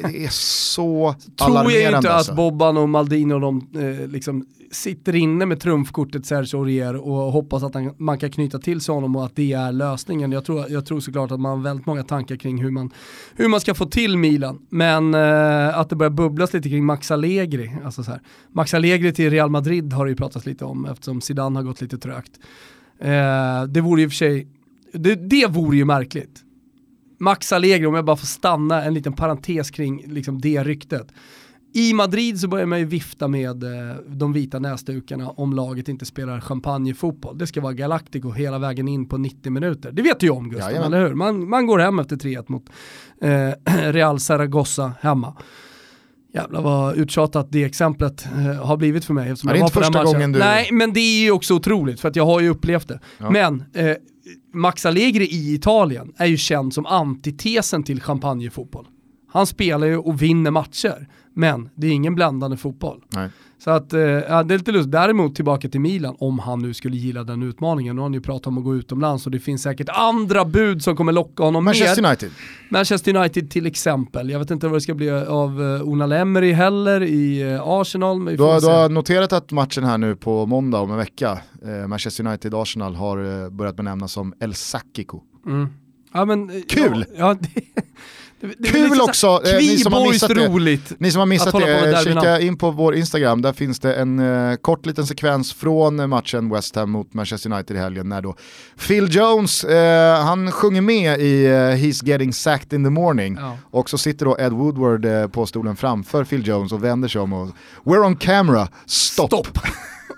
Det är så alarmerande. Tror jag inte alltså. att Bobban och Maldini och de eh, liksom sitter inne med trumfkortet Serge Aurier och hoppas att han, man kan knyta till sig honom och att det är lösningen. Jag tror, jag tror såklart att man har väldigt många tankar kring hur man, hur man ska få till Milan. Men eh, att det börjar bubblas lite kring Max Allegri. Alltså så här. Max Allegri till Real Madrid har det ju pratats lite om eftersom Zidane har gått lite trögt. Eh, det vore ju för sig, det, det vore ju märkligt. Max Allegri, om jag bara får stanna en liten parentes kring liksom det ryktet. I Madrid så börjar man ju vifta med eh, de vita näsdukarna om laget inte spelar champagnefotboll. Det ska vara Galactico hela vägen in på 90 minuter. Det vet du ju om Gustav, ja, eller hur? Man, man går hem efter 3-1 mot eh, Real Zaragoza hemma. Jävlar vad uttjatat det exemplet eh, har blivit för mig. Ja, det är inte första gången du... Nej, men det är ju också otroligt för att jag har ju upplevt det. Ja. Men eh, Max Allegri i Italien är ju känd som antitesen till champagnefotboll. Han spelar ju och vinner matcher, men det är ingen bländande fotboll. Nej. Så att, eh, ja, det är lite lustigt. Däremot tillbaka till Milan, om han nu skulle gilla den utmaningen. Nu har han ju pratat om att gå utomlands och det finns säkert andra bud som kommer locka honom Manchester mer. United. Manchester United till exempel. Jag vet inte vad det ska bli av Una Emery heller i uh, Arsenal. Du har, du har noterat att matchen här nu på måndag om en vecka, eh, Manchester United-Arsenal har eh, börjat benämnas som El Sakiko. Mm. Ja, men, eh, Kul! Ja, ja, det, det, det Kul också, eh, ni som har missat det. roligt. Ni som har missat det, kika in på vår Instagram, där finns det en eh, kort liten sekvens från matchen West Ham mot Manchester United i helgen när då Phil Jones, eh, han sjunger med i eh, He's getting sacked in the morning Ja. och så sitter då Ed Woodward eh, på stolen framför Phil Jones och vänder sig om och We're on camera, stop. Stopp.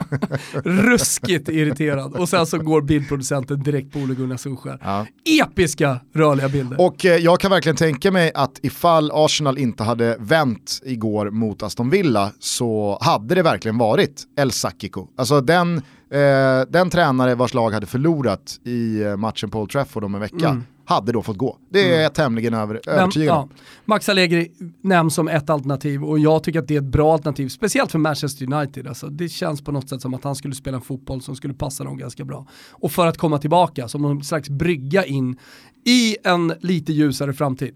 Ruskigt irriterad. Och sen så går bildproducenten direkt på Ole Gunnar Solskjaer. Ja. Episka rörliga bilder. Och eh, jag kan verkligen tänka mig att ifall Arsenal inte hade vänt igår mot Aston Villa så hade det verkligen varit El Sakiko. Alltså den, eh, den tränare vars lag hade förlorat i eh, matchen på Old Trafford om en vecka Mm. Hade då fått gå. Det är jag tämligen över, övertygad om. ja, Max Allegri nämns som ett alternativ och jag tycker att det är ett bra alternativ, speciellt för Manchester United. Alltså, det känns på något sätt som att han skulle spela en fotboll som skulle passa dem ganska bra. Och för att komma tillbaka, som någon slags brygga in i en lite ljusare framtid.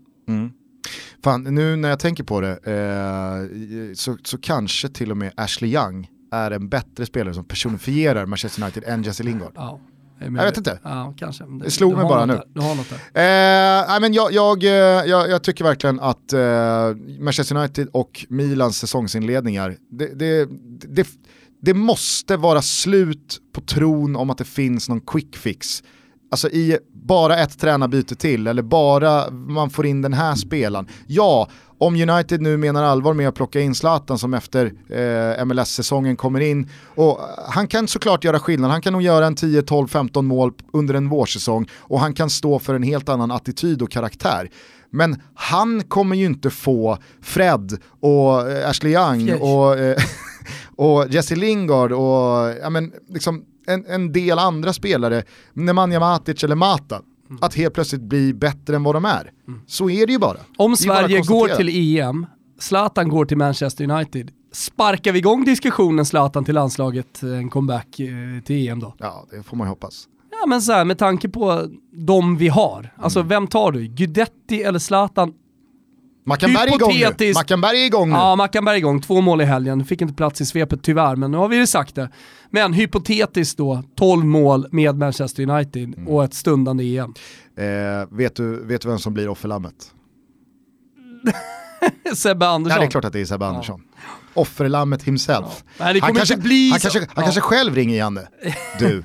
Fan, nu när jag tänker på det eh, så, så kanske till och med Ashley Young är en bättre spelare som personifierar Manchester United än Jesse Lingard. Ja, Jag vet inte. Ja, kanske. Det slog du mig bara nu. Där. Du har något där. Eh, nej, men jag, jag, eh, jag, jag tycker verkligen att eh, Manchester United och Milans säsongsinledningar, det, det, det, det måste vara slut på tron om att det finns någon quick fix. Alltså i bara ett tränarbyte till eller bara man får in den här spelaren. Ja, om United nu menar allvar med att plocka in Zlatan som efter eh, MLS-säsongen kommer in, och han kan såklart göra skillnad, han kan nog göra en 10, 12, 15 mål under en vårsäsong och han kan stå för en helt annan attityd och karaktär. Men han kommer ju inte få Fred och eh, Ashley Young Fjärs. och, eh, och Jesse Lingard och ja, men, liksom en, en del andra spelare, Nemanja Matic eller Mata, att helt plötsligt bli bättre än vad de är. Så är det ju bara. Om är bara Sverige går till EM, Zlatan går till Manchester United, sparkar vi igång diskussionen Zlatan till landslaget, en comeback eh, till EM då? Ja, det får man ju hoppas. Ja men så här, med tanke på de vi har, alltså Mm. vem tar du? Gudetti eller Zlatan? Mackanberg är igång nu. Mackanberg är igång nu. Ja, Mackanberg är igång, två mål i helgen, fick inte plats i svepet tyvärr, men nu har vi ju sagt det. Men hypotetiskt då, 12 mål med Manchester United Mm. och ett stundande EM. Eh, vet, du, vet du vem som blir offerlammet? Sebbe Andersson. Ja, det är klart att det är Sebbe Andersson. Offerlammet himself. Nej, det han kanske, inte bli han kanske, han Ja. kanske själv ringer Janne. Du,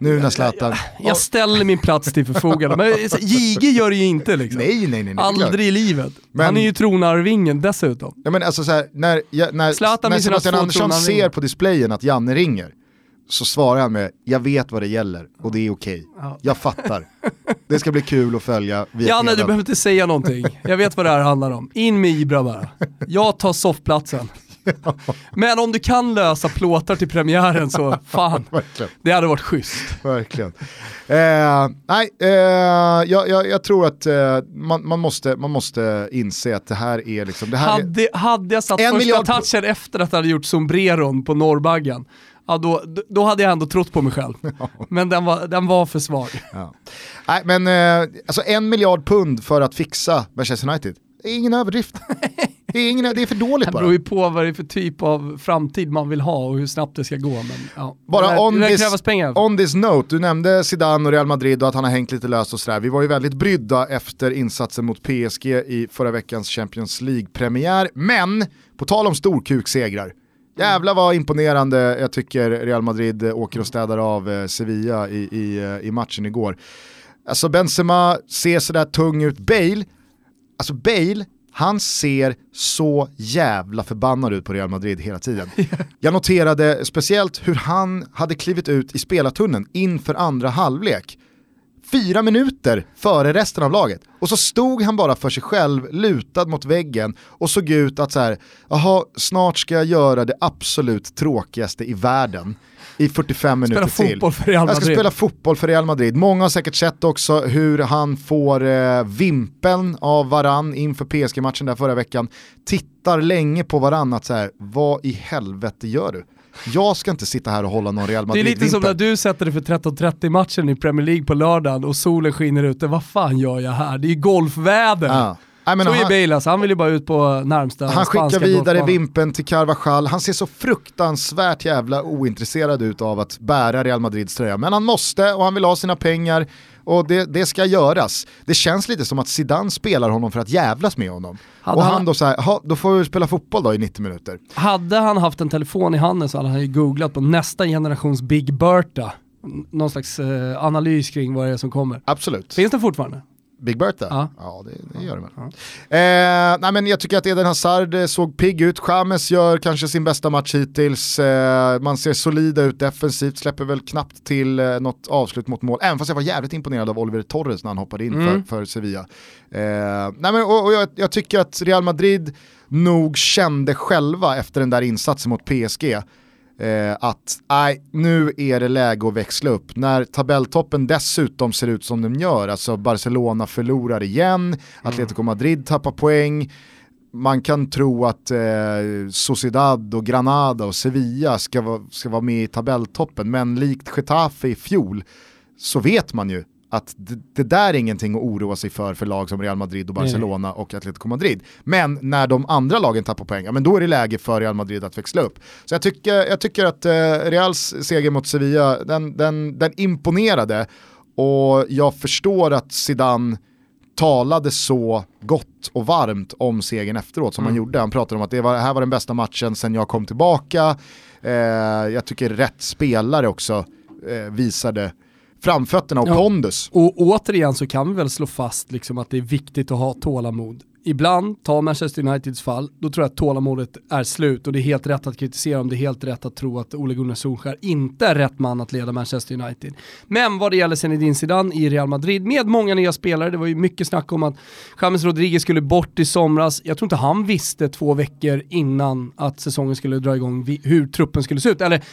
nu när Zlatan... Jag ställer min plats till förfogande, men JG gör det ju inte liksom. Nej, nej, nej. nej. Aldrig i livet. Men- Han är ju tronarvingen dessutom. Ja, men alltså så här, när, jag, när, Zlatan när Sebastian Andersson ser på displayen att Janne ringer så svarar han med jag vet vad det gäller och det är okej. Ja. Jag fattar. Det ska bli kul att följa via Janne, du behöver inte säga någonting. Jag vet vad det här handlar om. In med Ibra bara. Jag tar soffplatsen. Men om du kan lösa plåtar till premiären så fan, det hade varit schysst. Verkligen. Eh, nej, eh, jag, jag, jag tror att eh, man, man, måste, man måste inse att det här är liksom... Det här är, Hade, hade jag satt första miljard touchen efter att jag hade gjort sombreron på norrbaggen, ja, då, då hade jag ändå trott på mig själv. Men den var, den var för svag. ja. Nej, men eh, alltså en miljard pund för att fixa Manchester United, det är ingen överdrift. Det är, ingen, det är för dåligt Det bara. beror ju på vad det är för typ av framtid man vill ha och hur snabbt det ska gå. Men, ja. Bara det, lär- on det this- pengar. On this note, du nämnde Zidane och Real Madrid och att han har hängt lite löst och sådär. Vi var ju väldigt brydda efter insatsen mot PSG i förra veckans Champions League-premiär. Men, på tal om storkuksegrar, jävlar vad imponerande jag tycker Real Madrid åker och städar av eh, Sevilla i, i, eh, i matchen igår. Alltså Benzema ser sådär tung ut. Bale, alltså Bale, han ser så jävla förbannad ut på Real Madrid hela tiden. Jag noterade speciellt hur han hade klivit ut i spelartunneln inför andra halvlek. fyra minuter före resten av laget. Och så stod han bara för sig själv, lutad mot väggen och såg ut att så här, jaha, snart ska jag göra det absolut tråkigaste i världen i 45 minuter spela till. Fotboll för Real Madrid. Jag ska spela fotboll för Real Madrid. Många har säkert sett också hur han får eh, vimpeln av varann inför PSG-matchen där förra veckan. Tittar länge på varann att så här, vad i helvete gör du? Jag ska inte sitta här och hålla någon Real Madrid Det är lite som när du sätter dig för 13.30 matchen i Premier League på lördagen och solen skiner ute. Vad fan gör jag här? Det är ju golfväder. Ja. Nej, men så han, är alltså, han vill ju bara ut på närmsta Han skickar vidare vimpen till Carvajal, han ser så fruktansvärt jävla ointresserad ut av att bära Real Madrids tröja. Men han måste och han vill ha sina pengar och det, det ska göras. Det känns lite som att Zidane spelar honom för att jävlas med honom. Hade och han, han då såhär, då får vi spela fotboll då i 90 minuter. Hade han haft en telefon i handen så hade han ju googlat på nästa generations Big Berta någon slags eh, analys kring vad det är som kommer. Absolut. Finns den fortfarande? Big Bertha? Ja, ja det, det gör det väl. Ja. Eh, nej, men jag tycker att Eden Hazard eh, såg pigg ut, James gör kanske sin bästa match hittills, eh, man ser solida ut defensivt, släpper väl knappt till eh, något avslut mot mål, även fast jag var jävligt imponerad av Oliver Torres när han hoppade in mm. för, för Sevilla. Eh, nej, men, och, och jag, jag tycker att Real Madrid nog kände själva efter den där insatsen mot PSG eh, att nej, nu är det läge att växla upp. När tabelltoppen dessutom ser ut som den gör, alltså Barcelona förlorar igen, mm. Atletico Madrid tappar poäng, man kan tro att eh, Sociedad och Granada och Sevilla ska, va, ska vara med i tabelltoppen, men likt Getafe i fjol så vet man ju att det, det, där är ingenting att oroa sig för för lag som Real Madrid och Barcelona Nej. och Atletico Madrid. Men när de andra lagen tappar poäng, ja, men då är det läge för Real Madrid att växla upp. Så jag tycker, jag tycker att eh, Reals seger mot Sevilla, den, den, den imponerade och jag förstår att Zidane talade så gott och varmt om segern efteråt som mm. han gjorde. Han pratade om att det var, här var den bästa matchen sen jag kom tillbaka. Eh, jag tycker rätt spelare också eh, visade framfötterna och ja. pondus. Och återigen så kan vi väl slå fast liksom att det är viktigt att ha tålamod. Ibland, ta Manchester Uniteds fall, då tror jag att tålamodet är slut och det är helt rätt att kritisera dem, det är helt rätt att tro att Ole Gunnar Solskjaer inte är rätt man att leda Manchester United. Men vad det gäller Zinedine Zidane i Real Madrid med många nya spelare, det var ju mycket snack om att James Rodriguez skulle bort i somras, jag tror inte han visste två veckor innan att säsongen skulle dra igång hur truppen skulle se ut, eller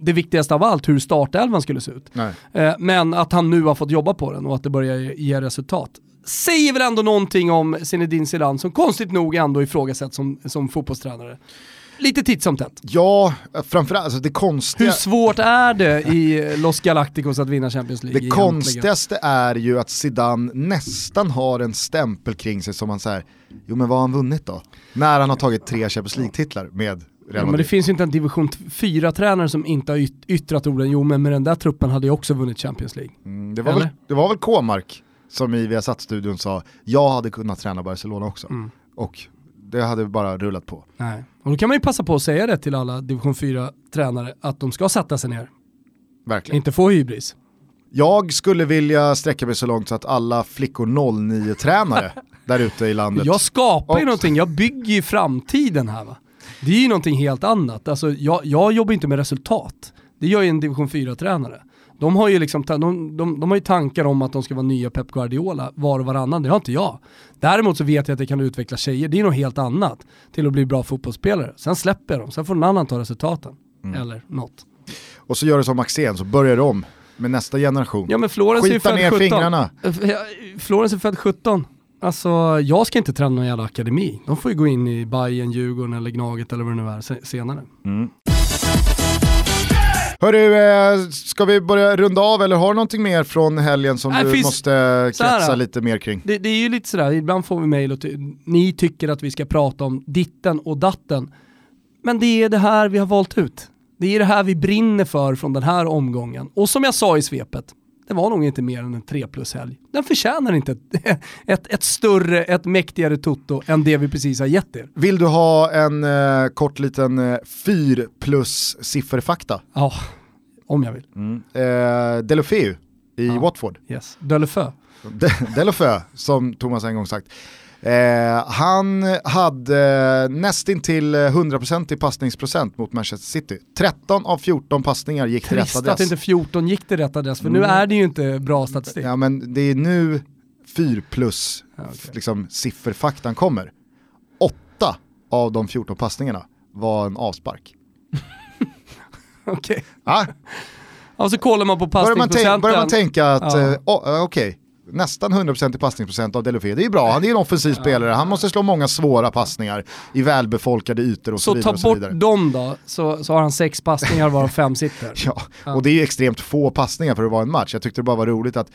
det viktigaste av allt, hur startelvan skulle se ut. Eh, men att han nu har fått jobba på den och att det börjar ge resultat. Säger väl ändå någonting om Zinedine Zidane som konstigt nog ändå ifrågasätts som, som fotbollstränare. Lite titt som tätt. Ja, framförallt alltså det konstiga... Hur svårt är det i Los Galacticos att vinna Champions League? Det konstigaste är ju att Zidane nästan har en stämpel kring sig som man säger, jo men vad har han vunnit då? När han har tagit tre Champions League-titlar med Ja, men det finns ju inte en division 4-tränare som inte har yttrat orden, jo men med den där truppen hade jag också vunnit Champions League. Mm, det, var väl, det var väl K-mark som i Viasat-studion sa, jag hade kunnat träna Barcelona också. Mm. Och det hade bara rullat på. Nej. Och då kan man ju passa på att säga det till alla division 4-tränare, att de ska sätta sig ner. Verkligen. Inte få hybris. Jag skulle vilja sträcka mig så långt så att alla flickor 09-tränare där ute i landet. Jag skapar ju någonting, jag bygger ju framtiden här va. Det är ju någonting helt annat. Alltså, jag, jag jobbar inte med resultat. Det gör ju en division 4-tränare. De har, ju liksom, de, de, de, har ju tankar om att de ska vara nya Pep Guardiola var och varannan, det har inte jag. Däremot så vet jag att det kan utveckla tjejer, det är något helt annat, till att bli bra fotbollsspelare. Sen släpper jag dem, sen får någon annan ta resultaten. Mm. Eller något. Och så gör du som Maxén, så börjar du om med nästa generation. Ja men Florens Skita är född 17. fingrarna. Florens är född 17. Alltså jag ska inte träna någon jävla akademi. De får ju gå in i Bayern, Djurgården eller Gnaget eller vad det nu är senare. Mm. Hörru, eh, ska vi börja runda av eller har du någonting mer från helgen som Nej, du finns... måste kretsa lite mer kring? Det, det, är ju lite sådär, ibland får vi mejl och ni tycker att vi ska prata om ditten och datten. Men det är det här vi har valt ut. Det är det här vi brinner för från den här omgången. Och som jag sa i svepet, det var nog inte mer än en 3 plus-helg. Den förtjänar inte ett, ett, ett, större, ett mäktigare toto än det vi precis har gett er. Vill du ha en eh, kort liten eh, 4 plus sifferfakta? Ja, om jag vill. Mm. Eh, Delofeu i ja. Watford. Yes. Delofeu. De, Delofeu, som Thomas en gång sagt. Eh, han hade nästintill 100% passningsprocent mot Manchester City. 13 av 14 passningar gick till rätt adress. att inte 14 gick till rätt adress, för mm. nu är det ju inte bra statistik. Ja men det är nu 4 plus okay. liksom, sifferfaktan kommer. 8 av de 14 passningarna var en avspark. Okej. Okay. Ja. Och så kollar man på passningsprocenten. Börjar man, tänka att, ja. eh, oh, okej, okay nästan 100% i passningsprocent av Delofeu. Det är bra, han är en offensiv ja. spelare, han måste slå många svåra passningar i välbefolkade ytor och så, så vidare. Så ta bort dem då, så, så har han sex passningar varav fem sitter. ja. ja, och det är ju extremt få passningar för att vara en match. Jag tyckte det bara var roligt att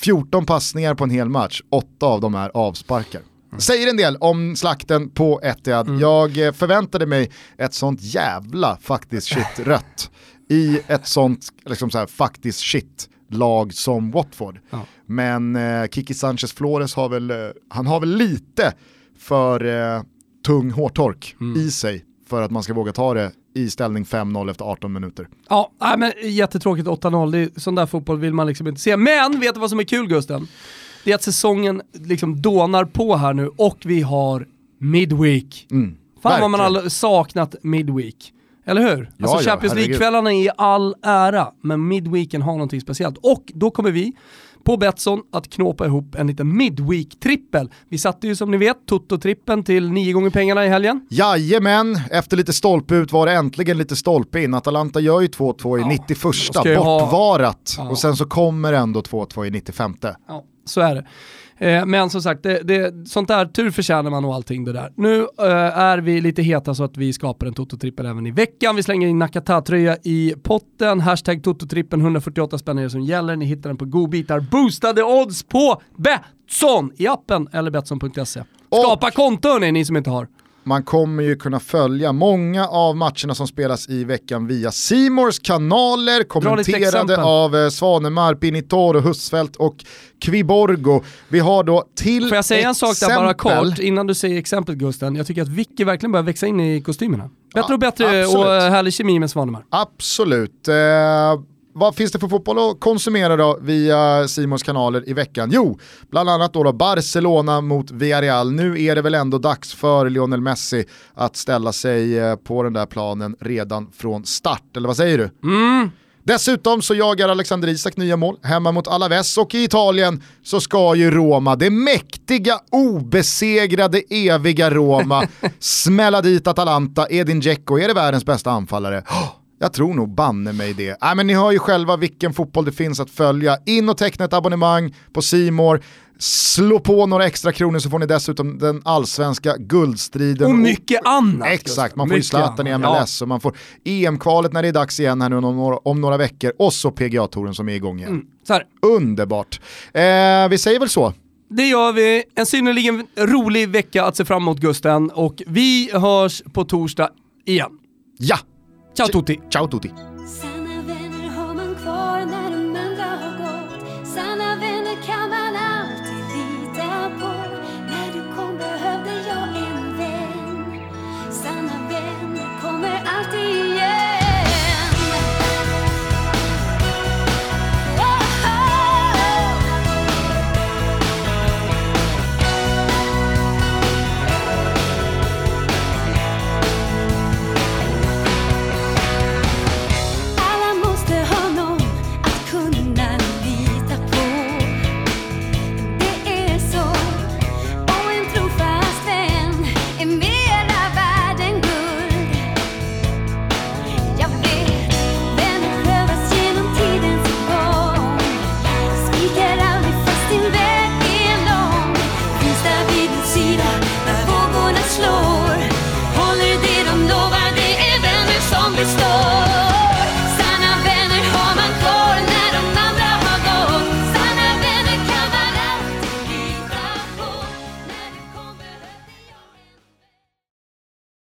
14 passningar på en hel match, 8 av dem är avsparkar. Mm. Säger en del om slakten på Etihad. Mm. Jag eh, förväntade mig ett sånt jävla faktiskt shit rött i ett sånt liksom så här, faktiskt shit lag som Watford. Ja. Men eh, Kiki Sanchez Flores har väl, eh, han har väl lite för eh, tung hårtork mm. i sig för att man ska våga ta det i ställning 5-0 efter 18 minuter. Ja, men jättetråkigt 8-0, sån där fotboll vill man liksom inte se. Men vet du vad som är kul Gusten? Det är att säsongen liksom dånar på här nu och vi har Midweek. Mm, Fan vad man har saknat Midweek. Eller hur? Ja, alltså Champions League-kvällarna är i all ära, men midweeken har någonting speciellt. Och då kommer vi på Betsson att knåpa ihop en liten midweek-trippel. Vi satte ju som ni vet Toto-trippen till nio gånger pengarna i helgen. Jajamän, efter lite stolpe ut var det äntligen lite stolpe in. Atalanta gör ju 2-2 i ja, 91, bortvarat. Ha... Ja. Och sen så kommer ändå 2-2 i 95. Ja, så är det. Eh, men som sagt, det, det, sånt där, tur förtjänar man och allting det där. Nu eh, är vi lite heta så att vi skapar en Toto-trippel även i veckan. Vi slänger in Nakata-tröja i potten. Hashtag Toto-trippen, 148 spänn är det som gäller. Ni hittar den på godbitar. Boostade odds på Betsson i appen eller Betsson.se. Skapa och... konto ni som inte har. Man kommer ju kunna följa många av matcherna som spelas i veckan via Simors kanaler, kommenterade av eh, Svanemar, Pinitoro, Husfeldt och Kviborgo. Vi har då till Får jag säga exempel... en sak där bara kort innan du säger exemplet Gusten? Jag tycker att Vicky verkligen börjar växa in i kostymerna. Bättre ja, och bättre absolut. och härlig kemi med Svanemar. Absolut. Eh, vad finns det för fotboll att konsumera då via Simons kanaler i veckan? Jo, bland annat då, då Barcelona mot Villarreal. Nu är det väl ändå dags för Lionel Messi att ställa sig eh, på den där planen redan från start, eller vad säger du? Mm. Dessutom så jagar Alexander Isak nya mål hemma mot Alaves och i Italien så ska ju Roma, det mäktiga, obesegrade, eviga Roma, smälla dit Atalanta. Edin Dzeko, är det världens bästa anfallare? Jag tror nog banne mig det. Äh, men ni hör ju själva vilken fotboll det finns att följa. In och teckna ett abonnemang på Simor. Slå på några extra kronor så får ni dessutom den allsvenska guldstriden. Och mycket annat. Exakt, man får ju Zlatan i MLS ja. och man får EM-kvalet när det är dags igen här nu om några, om några veckor och så PGA-touren som är igång igen. Mm, Underbart. Eh, vi säger väl så. Det gör vi. En synnerligen rolig vecka att se fram emot Gusten och vi hörs på torsdag igen. Ja! Ciao a tutti. Ciao a tutti.